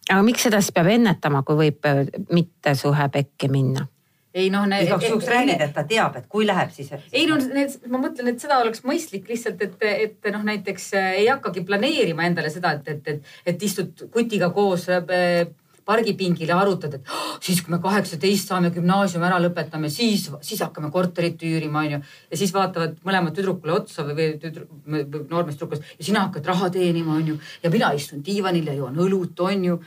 aga miks seda siis peab ennetama, kui võib mitte suhe pekki minna?
ei noh.
igaks juhuks räägid, et ta teab, et kui läheb, siis.
ei no need, ma mõtlen, et seda oleks mõistlik lihtsalt, et, et noh, näiteks ei hakkagi planeerima endale seda, et, et, et, et istud kutiga koos äh, pargipingil ja arutad, et oh, siis, kui me kaheksateist saame gümnaasiumi ära lõpetame, siis, siis hakkame korterit üürima, onju. ja siis vaatavad mõlemad tüdrukule otsa või, või tüdruk, noormees tüdrukust ja sina hakkad raha teenima, onju. ja mina istun diivanil ja joon õlut, onju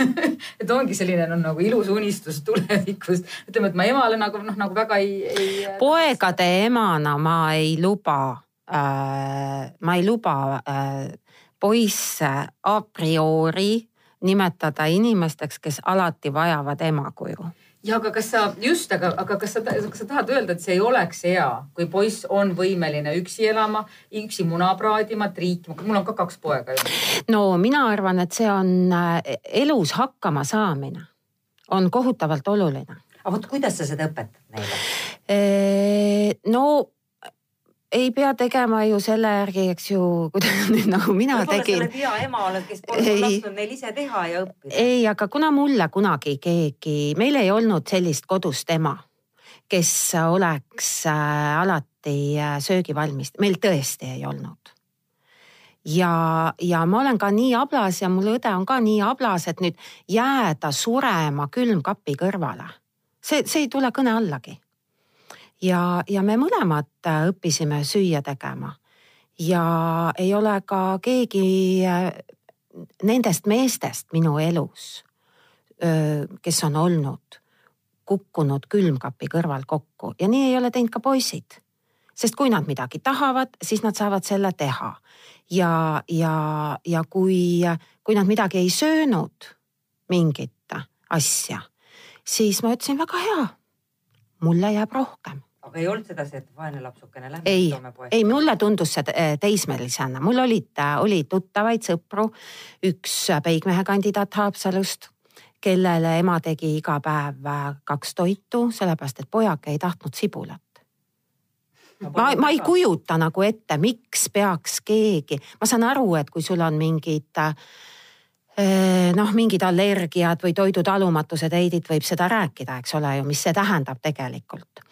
et ongi selline no, nagu ilus unistus tulevikust. ütleme, et ma emale nagu noh, nagu väga ei, ei.
poegade emana ma ei luba äh,, ma ei luba äh, poisse a priori nimetada inimesteks, kes alati vajavad emakuju
ja aga kas sa just, aga, aga kas sa, kas sa tahad öelda, et see ei oleks hea, kui poiss on võimeline üksi elama, üksi muna praadima, triikima, mul on ka kaks poega ju.
no mina arvan, et see on äh, elus hakkama saamine on kohutavalt oluline.
aga vot kuidas sa seda õpetad neile?
no ei pea tegema ju selle järgi, eks ju, kuidas nüüd nagu mina
Võib
tegin.
sa oled hea ema oled, kes pole lasknud neil ise teha ja õppida.
ei, aga kuna mulle kunagi keegi, meil ei olnud sellist kodust ema, kes oleks äh, alati äh, söögivalmis, meil tõesti ei olnud ja, ja ma olen ka nii ablas ja mul õde on ka nii ablas, et nüüd jääda surema külmkapi kõrvale. see, see ei tule kõne allagi ja, ja me mõlemad äh, õppisime süüa tegema. ja ei ole ka keegi äh, nendest meestest minu elus, kes on olnud, kukkunud külmkapi kõrval kokku ja nii ei ole teinud ka poisid. sest kui nad midagi tahavad, siis nad saavad selle teha ja, ja, ja kui, kui nad midagi ei söönud, mingit asja, siis ma ütlesin väga hea. mulle jääb rohkem
aga ei olnud sedasi, et vaene lapsukene lähme
ei, ei mulle tundus see äh, teismelisena, mul olid, äh, oli tuttavaid sõpru, üks peigmehe kandidaat Haapsalust, kellele ema tegi iga päev äh, kaks toitu, sellepärast et pojake ei tahtnud sibulat. Ma, ma ei kujuta nagu ette, miks peaks keegi, ma saan aru, et kui sul on mingid noh, mingid allergiad või toidutalumatused, Heidit võib seda rääkida, eks ole ju, mis see tähendab tegelikult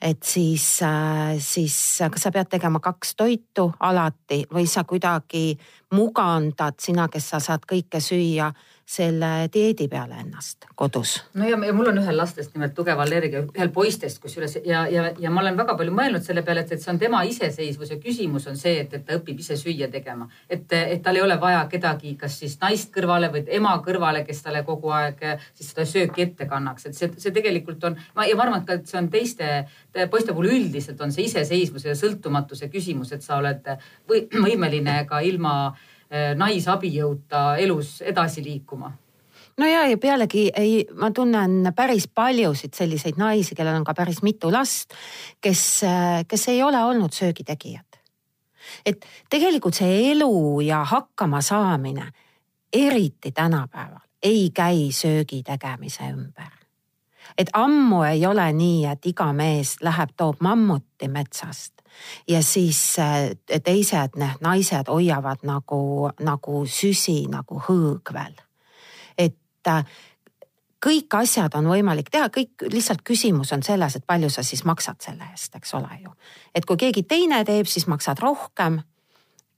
et siis, äh, siis kas sa pead tegema kaks toitu alati või sa kuidagi mugandad, sina, kes sa saad kõike süüa selle dieedi peale ennast kodus.
no ja, ja mul on ühel lastest nimelt tugev allergia, ühel poistest kusjuures ja, ja, ja ma olen väga palju mõelnud selle peale, et, et see on tema iseseisvuse küsimus on see, et, et ta õpib ise süüa tegema. et, et tal ei ole vaja kedagi, kas siis naist kõrvale või ema kõrvale, kes talle kogu aeg siis seda sööki ette kannaks, et see, see tegelikult on, ma ja ma arvan, et ka, et see on teiste poiste puhul üldiselt on see iseseisvuse ja sõltumatuse küsimus, et sa oled või, võimeline ka ilma Eh, naisabijõuta elus edasi liikuma
no ja, ja pealegi ei, ma tunnen päris paljusid selliseid naisi, kellel on ka päris mitu last, kes, kes ei ole olnud söögitegijad. et tegelikult see elu ja hakkama saamine, eriti tänapäeval, ei käi söögi tegemise ümber. et ammu ei ole nii, et iga mees läheb, toob mammuti metsast ja siis äh, teised need naised hoiavad nagu, nagu süsi nagu hõõgvel. et äh, kõik asjad on võimalik teha, kõik lihtsalt küsimus on selles, et palju sa siis maksad selle eest, eks ole ju. et kui keegi teine teeb, siis maksad rohkem.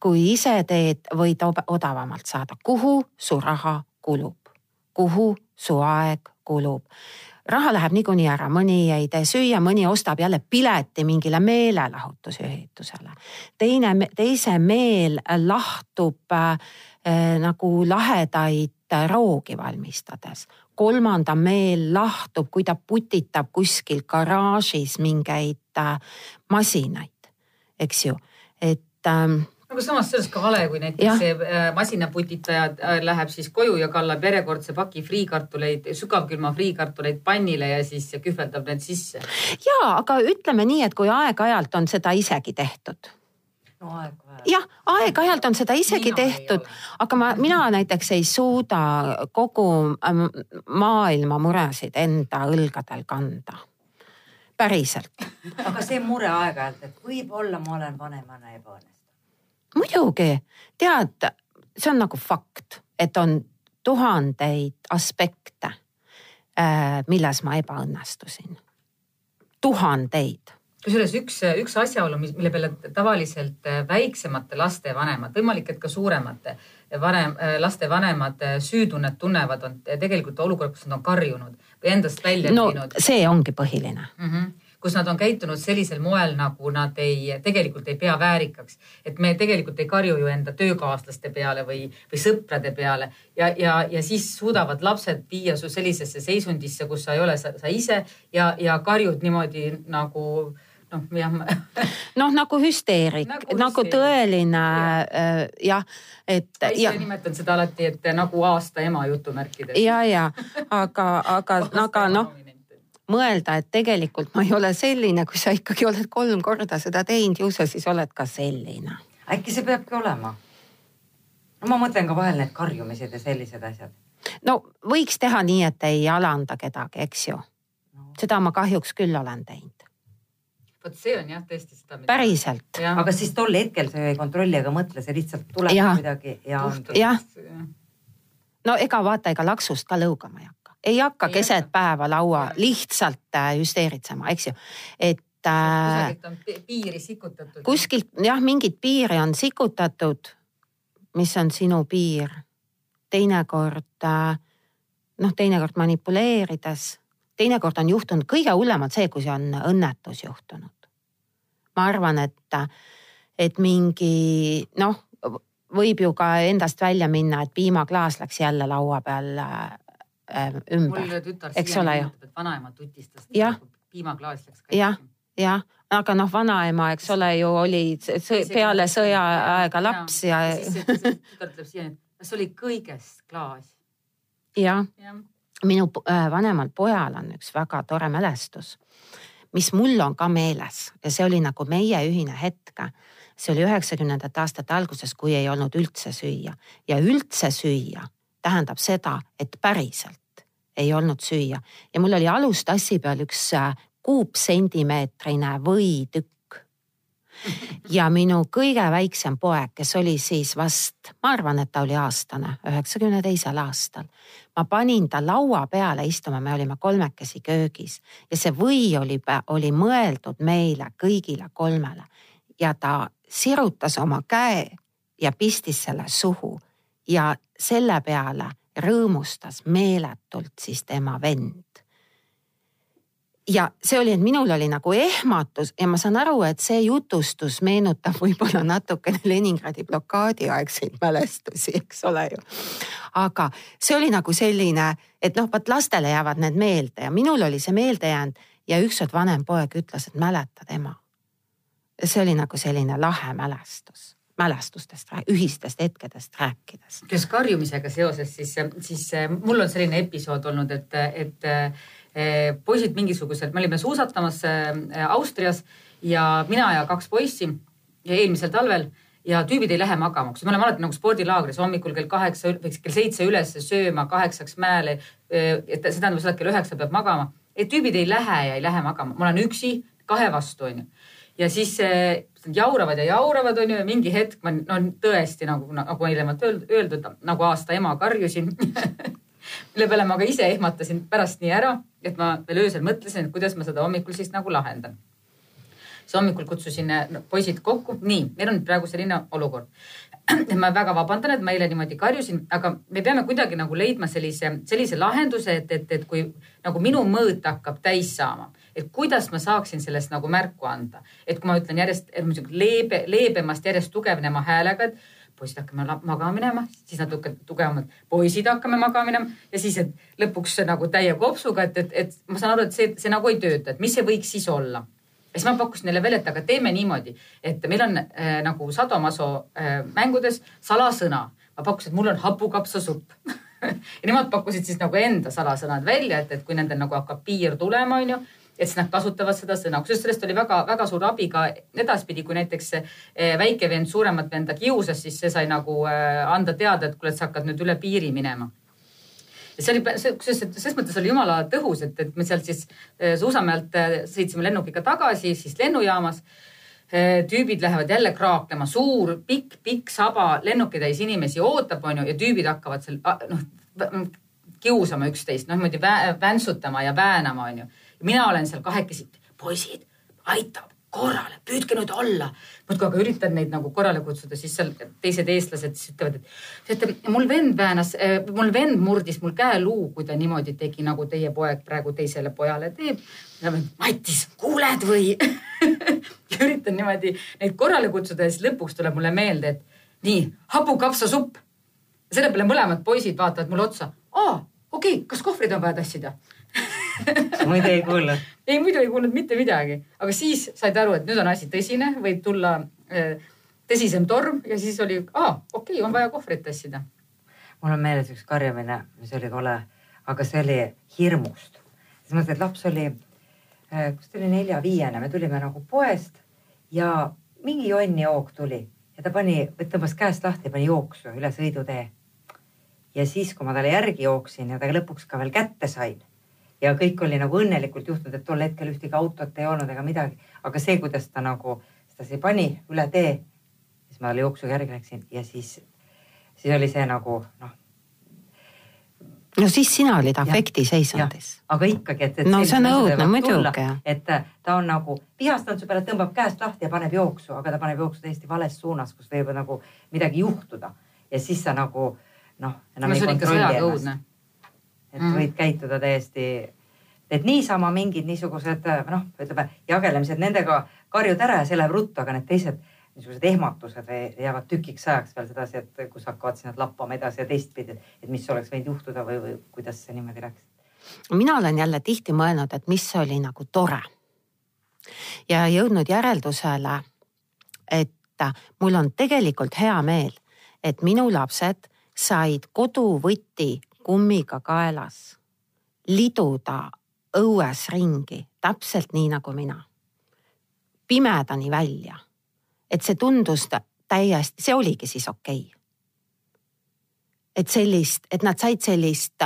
kui ise teed, võid odavamalt saada, kuhu su raha kulub, kuhu su aeg kulub raha läheb niikuinii ära, mõni ei tee süüa, mõni ostab jälle pileti mingile meelelahutusüritusele. teine, teise meel lahtub äh, nagu lahedaid roogi valmistades. kolmanda meel lahtub, kui ta putitab kuskil garaažis mingeid äh, masinaid, eks ju, et ähm,
aga samas see oleks ka vale, kui näiteks see äh, masinaputitaja äh, läheb siis koju ja kallab järjekordse paki friikartuleid, sügavkülma friikartuleid pannile ja siis kühveldab need sisse.
ja, aga ütleme nii, et kui aeg-ajalt on seda isegi tehtud
no aeg-ajalt.
jah, aeg-ajalt on seda isegi mina tehtud, aga ma, mina näiteks ei suuda kogu ähm, maailma muresid enda õlgadel kanda. päriselt.
aga see mure aeg-ajalt, et võib-olla ma olen vanemana ebaõnnestunud
muidugi, tead, see on nagu fakt, et on tuhandeid aspekte, äh, milles ma ebaõnnestusin. tuhandeid
kusjuures üks, üks asjaolu, mille peale tavaliselt äh, väiksemate laste vanemad, võimalik, et ka suuremate vanem, äh, laste vanemad süütunnet tunnevad, on tegelikult olukord, kus nad on karjunud või endast välja
no, viinud. see ongi põhiline
mm. -hmm kus nad on käitunud sellisel moel, nagu nad ei, tegelikult ei pea väärikaks. et me tegelikult ei karju ju enda töökaaslaste peale või, või sõprade peale ja, ja, ja siis suudavad lapsed viia su sellisesse seisundisse, kus sa ei ole sa, sa ise ja, ja karjud niimoodi nagu noh, jah
noh, nagu hüsteerik nagu, nagu tõeline äh, jah, et.
ma ise ja. nimetan seda alati, et nagu aasta ema jutumärkides.
ja, ja aga, aga, aga noh mõelda, et tegelikult ma ei ole selline, kui sa ikkagi oled kolm korda seda teinud, ju sa siis oled ka selline.
äkki see peabki olema? no ma mõtlen ka vahel need karjumised ja sellised asjad.
no võiks teha nii, et ei alanda kedagi, eks ju no.. seda ma kahjuks küll olen teinud
vot see on jah tõesti seda.
päriselt.
aga siis tol hetkel sa ei kontrolli ega mõtle, see lihtsalt tuleb ja. kuidagi ja.
jah. no ega vaata, ega laksust ka lõugama ei hakka ei hakka ei keset hakka. päeva laua lihtsalt äh, hüsteeritsema, eks ju, et
äh,. kusagilt on piiri sikutatud.
kuskilt jah, mingit piiri on sikutatud. mis on sinu piir? teinekord äh, noh, teinekord manipuleerides, teinekord on juhtunud kõige hullem on see, kui see on õnnetus juhtunud. ma arvan, et, et mingi noh, võib ju ka endast välja minna, et piimaklaas läks jälle laua peal äh, ümber. Eks ole ju.
vanaema tutistas, piimaklaas läks
Jah. jah, aga noh, vanaema, eks ole ju oli peale sõjaaega laps ja,
ja. siis see- see tütar ütleb siiani, et kas oli kõigest klaas?
ja
jah,
minu po- äh, vanemal pojal on üks väga tore mälestus, mis mul on ka meeles ja see oli nagu meie ühine hetk. see oli üheksakümnendate aastate alguses, kui ei olnud üldse süüa ja üldse süüa tähendab seda, et päriselt ei olnud süüa ja mul oli alustassi peal üks äh, kuupsentimeetrine võitükk. ja minu kõige väiksem poeg, kes oli siis vast, ma arvan, et ta oli aastane, üheksakümne teisel aastal. ma panin ta laua peale istuma, me olime kolmekesi köögis ja see või oli, oli mõeldud meile kõigile kolmele ja ta sirutas oma käe ja pistis selle suhu ja selle peale rõõmustas meeletult siis tema vend ja see oli, et minul oli nagu ehmatus ja ma saan aru, et see jutustus meenutab võib-olla natukene Leningradi blokaadi aegseid mälestusi, eks ole ju. aga see oli nagu selline, et noh, vot lastele jäävad need meelde ja minul oli see meelde jäänud ja ükskord vanem poeg ütles, et mäletad ema. see oli nagu selline lahe mälestus, mälestustest, ühistest hetkedest rääkides.
kes karjumisega seoses, siis, siis mul on selline episood olnud, et, et eh, poisid mingisugused, me olime suusatamas eh, Austrias ja mina ja kaks poissi ja eelmisel talvel ja tüübid ei lähe magama, kus me oleme alati nagu spordilaagris hommikul kell kaheksa kell seitse üles sööma, kaheksaks mäele. et see tähendab seda, et kell üheksa peab magama, et tüübid ei lähe ja ei lähe magama, ma olen üksi kahe vastu onju ja siis jauravad ja jauravad, onju, ja mingi hetk ma no tõesti nagu, nagu eelnevalt öeldud, nagu aasta ema karjusin mille peale ma ka ise ehmatasin pärast nii ära, et ma veel öösel mõtlesin, et kuidas ma seda hommikul siis nagu lahendan. siis hommikul kutsusin no, poisid kokku, nii, meil on praegu selline olukord. ma väga vabandan, et ma eile niimoodi karjusin, aga me peame kuidagi nagu leidma sellise, sellise lahenduse, et, et, et kui nagu minu mõõt hakkab täis saama et kuidas ma saaksin sellest nagu märku anda, et kui ma ütlen järjest leebe, leebemast järjest tugevnema häälega, et poisid hakkame magama minema, siis natuke tugevamalt, poisid hakkame magama minema ja siis, et lõpuks nagu täie kopsuga, et, et, et ma saan aru, et see, see nagu ei tööta, et mis see võiks siis olla. ja siis ma pakkusin neile välja, et aga teeme niimoodi, et meil on äh, nagu sadomaso äh, mängudes salasõna. ma pakkusin, et mul on hapukapsasupp ja nemad pakkusid siis nagu enda salasõnad välja, et, et kui nendel nagu hakkab piir tulema, onju et siis nad kasutavad seda sõna, kusjuures sellest oli väga-väga suur abi ka edaspidi, kui näiteks väike vend suuremat venda kiusas, siis see sai nagu anda teada, et kuule, et sa hakkad nüüd üle piiri minema. ja see oli, kusjuures selles mõttes oli jumala tõhus, et, et me sealt siis Suusamäelt sõitsime lennukiga tagasi, siis lennujaamas. Tüübid lähevad jälle kraaklema, suur pikk, pikk saba, lennukitäis inimesi ootab, onju, ja tüübid hakkavad seal noh kiusama üksteist, noh niimoodi väntsutama ja väänama, onju mina olen seal kahekesi, poisid, aitab korrale, püüdke nüüd olla. muudkui aga üritan neid nagu korrale kutsuda, siis seal teised eestlased siis ütlevad, et teate, mul vend väänas, mul vend murdis mul käeluu, kui ta niimoodi tegi, nagu teie poeg praegu teisele pojale teeb. Mattis, kuuled või üritan niimoodi neid korrale kutsuda ja siis lõpuks tuleb mulle meelde, et nii, hapukapsasupp. selle peale mõlemad poisid vaatavad mulle otsa. aa, okei okay,, kas kohvrid on vaja tassida
muidu ei kuulnud?
ei, muidu ei kuulnud mitte midagi, aga siis said aru, et nüüd on asi tõsine, võib tulla äh, tõsisem torm ja siis oli, aa, okei okay,, on vaja kohvrit tassida.
mul on meeles üks karjumine, mis oli kole, aga see oli hirmust. selles mõttes, et laps oli, kus ta oli nelja-viiene, me tulime nagu poest ja mingi jonnijook tuli ja ta pani, tõmbas käest lahti pani jooksu üle sõidutee. ja siis, kui ma talle järgi jooksin ja ta lõpuks ka veel kätte sain ja kõik oli nagu õnnelikult juhtunud, et tol hetkel ühtegi autot ei olnud ega midagi, aga see, kuidas ta nagu sedasi pani üle tee, siis ma jooksuga järgi läksin ja siis, siis oli see nagu noh.
no siis sina olid afektiseisundis.
aga ikkagi, et, et.
no see on õudne muidugi.
et ta on nagu vihastanud su peale, tõmbab käest lahti ja paneb jooksu, aga ta paneb jooksu täiesti vales suunas, kus võib nagu midagi juhtuda ja siis sa nagu noh.
no see on ikka sõjaga õudne
et mm. võid käituda täiesti, et niisama mingid niisugused noh, ütleme jagelemised, nendega karjud ära ja see läheb ruttu, aga need teised niisugused ehmatused jäävad tükiks ajaks veel sedasi, et kus hakkavad sinna lappama edasi ja teistpidi, et mis oleks võinud juhtuda või, või kuidas see niimoodi läks?
mina olen jälle tihti mõelnud, et mis oli nagu tore ja jõudnud järeldusele, et mul on tegelikult hea meel, et minu lapsed said koduvõti kummiga kaelas liduda õues ringi täpselt nii nagu mina. pimedani välja. et see tundus täiesti, see oligi siis okei okay.. et sellist, et nad said sellist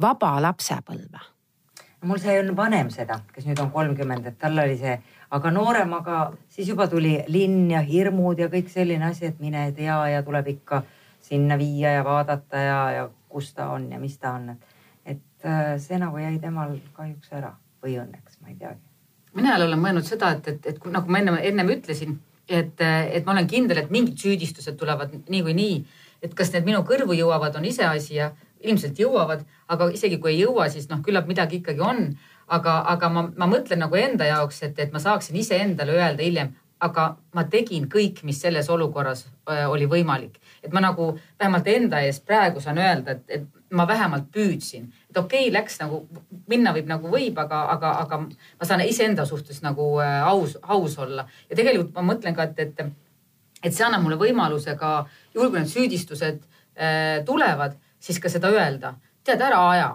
vaba lapsepõlve.
mul sai on vanem seda, kes nüüd on kolmkümmend, et tal oli see, aga nooremaga siis juba tuli linn ja hirmud ja kõik selline asi, et mine tea ja tuleb ikka sinna viia ja vaadata ja, ja kus ta on ja mis ta on, et, et äh, see nagu jäi temal kahjuks ära või õnneks, ma ei teagi.
mina jälle olen mõelnud seda, et, et, et nagu ma ennem, ennem ütlesin, et, et ma olen kindel, et mingid süüdistused tulevad niikuinii, et kas need minu kõrvu jõuavad, on iseasi ja ilmselt jõuavad, aga isegi kui ei jõua, siis noh, küllap midagi ikkagi on. aga, aga ma, ma mõtlen nagu enda jaoks, et, et ma saaksin iseendale öelda hiljem, aga ma tegin kõik, mis selles olukorras oli võimalik. et ma nagu vähemalt enda eest praegu saan öelda, et, et ma vähemalt püüdsin, et okei okay,, läks nagu, minna võib nagu võib, aga, aga, aga ma saan iseenda suhtes nagu aus, aus olla ja tegelikult ma mõtlen ka, et, et, et see annab mulle võimaluse ka juhul, kui need süüdistused äh, tulevad siis ka seda öelda. tead, ära aja,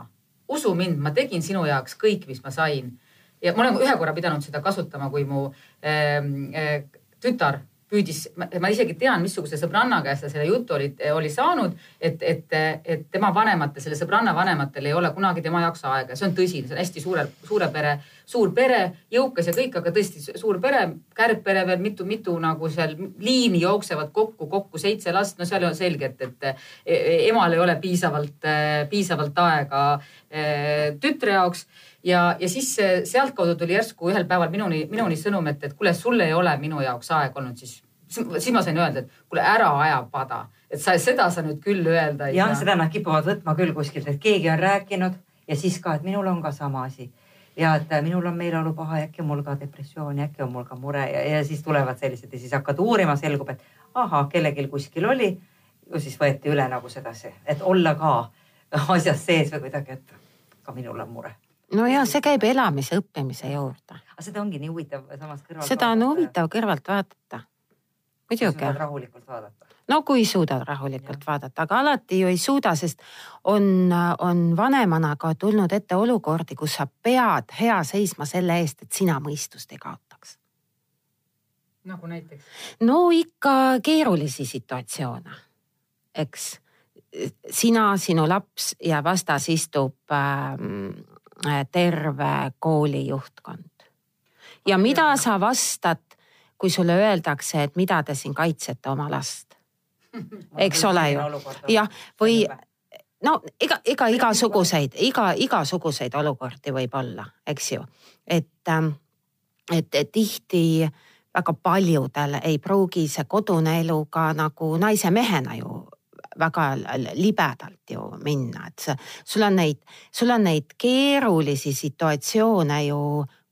usu mind, ma tegin sinu jaoks kõik, mis ma sain. Ja ma olen ühe korra pidanud seda kasutama, kui mu äh, tütar püüdis, ma isegi tean, missuguse sõbranna käest ta selle jutu oli, oli saanud, et, et, et tema vanematel, selle sõbranna vanematel ei ole kunagi tema jaoks aega. see on tõsi, see on hästi suure, suure pere, suur pere, jõukas ja kõik, aga tõesti suur pere, kärgpere veel mitu, mitu nagu seal liini jooksevad kokku, kokku seitse last. no seal on selge, et, et emal ei ole piisavalt, piisavalt aega eh, tütre jaoks ja, ja siis sealtkaudu tuli järsku ühel päeval minuni, minuni sõnum, et, et kuule, sul ei ole minu jaoks aega olnud, siis, siis ma sain öelda, et kuule, ära aja pada, et sa, seda sa nüüd küll öelda
ei saa. jah, seda nad kipuvad võtma küll kuskilt, et keegi on rääkinud ja siis ka, et minul on ka sama asi ja et minul on meeleolupaha, äkki on mul ka depressioon, äkki on mul ka mure ja, ja siis tulevad sellised ja siis hakkad uurima, selgub, et ahah, kellelgi kuskil oli. ju siis võeti üle nagu sedasi, et olla ka asjas sees või kuidagi, et ka minul on mure
no ja see käib elamise õppimise juurde.
aga seda ongi nii huvitav samas kõrvalt.
seda on huvitav kõrvalt vaadata. muidugi.
rahulikult vaadata.
no kui suudad rahulikult ja. vaadata, aga alati ju ei suuda, sest on, on vanemana ka tulnud ette olukordi, kus sa pead hea seisma selle eest, et sina mõistust ei kaotaks.
nagu näiteks?
no ikka keerulisi situatsioone, eks sina, sinu laps ja vastas istub Äh, terve kooli juhtkond. ja mida sa vastad, kui sulle öeldakse, et mida te siin kaitsete oma last? eks ole ju, jah, või no ega, ega igasuguseid, iga, igasuguseid olukordi võib olla, eks ju, et, ähm, et, et tihti väga paljudel ei pruugi see kodune elu ka nagu naise mehena ju väga libedalt ju minna, et sa, sul on neid, sul on neid keerulisi situatsioone ju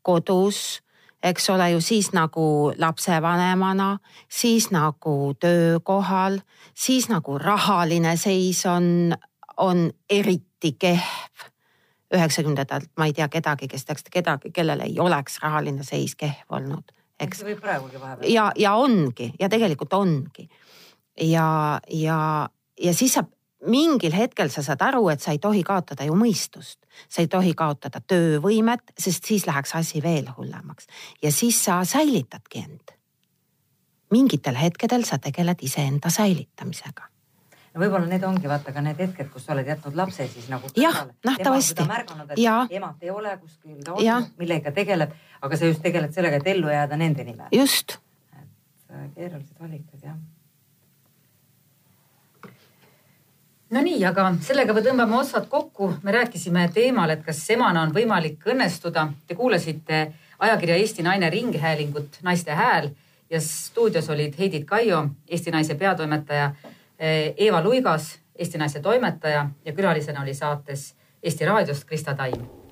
kodus eks ole ju siis nagu lapsevanemana, siis nagu töökohal, siis nagu rahaline seis on, on eriti kehv. üheksakümnendatelt ma ei tea kedagi, kes teaks kedagi, kellel ei oleks rahaline seis kehv olnud, eks.
võib praegugi vahepeal.
ja, ja ongi ja tegelikult ongi ja, ja, ja siis sa mingil hetkel sa saad aru, et sa ei tohi kaotada ju mõistust, sa ei tohi kaotada töövõimet, sest siis läheks asi veel hullemaks ja siis sa säilitadki end. mingitel hetkedel sa tegeled iseenda säilitamisega
no võib-olla need ongi vaata ka need hetked, kus sa oled jätnud lapse siis nagu.
jah, nähtavasti.
märganud, et ja. emat ei ole kuskil, ta on, millega tegeleb, aga sa just tegeled sellega, et ellu jääda nende nimel.
just.
et äh, keerulised valikud jah
Nonii, aga sellega me tõmbame otsad kokku. me rääkisime teemal, et kas emana on võimalik õnnestuda. Te kuulasite ajakirja Eesti Naine ringhäälingut Naiste Hääl ja stuudios olid Heidit Kaio, Eesti Naise peatoimetaja, Eeva Luigas, Eesti Naise toimetaja ja külalisena oli saates Eesti Raadiost Krista Taim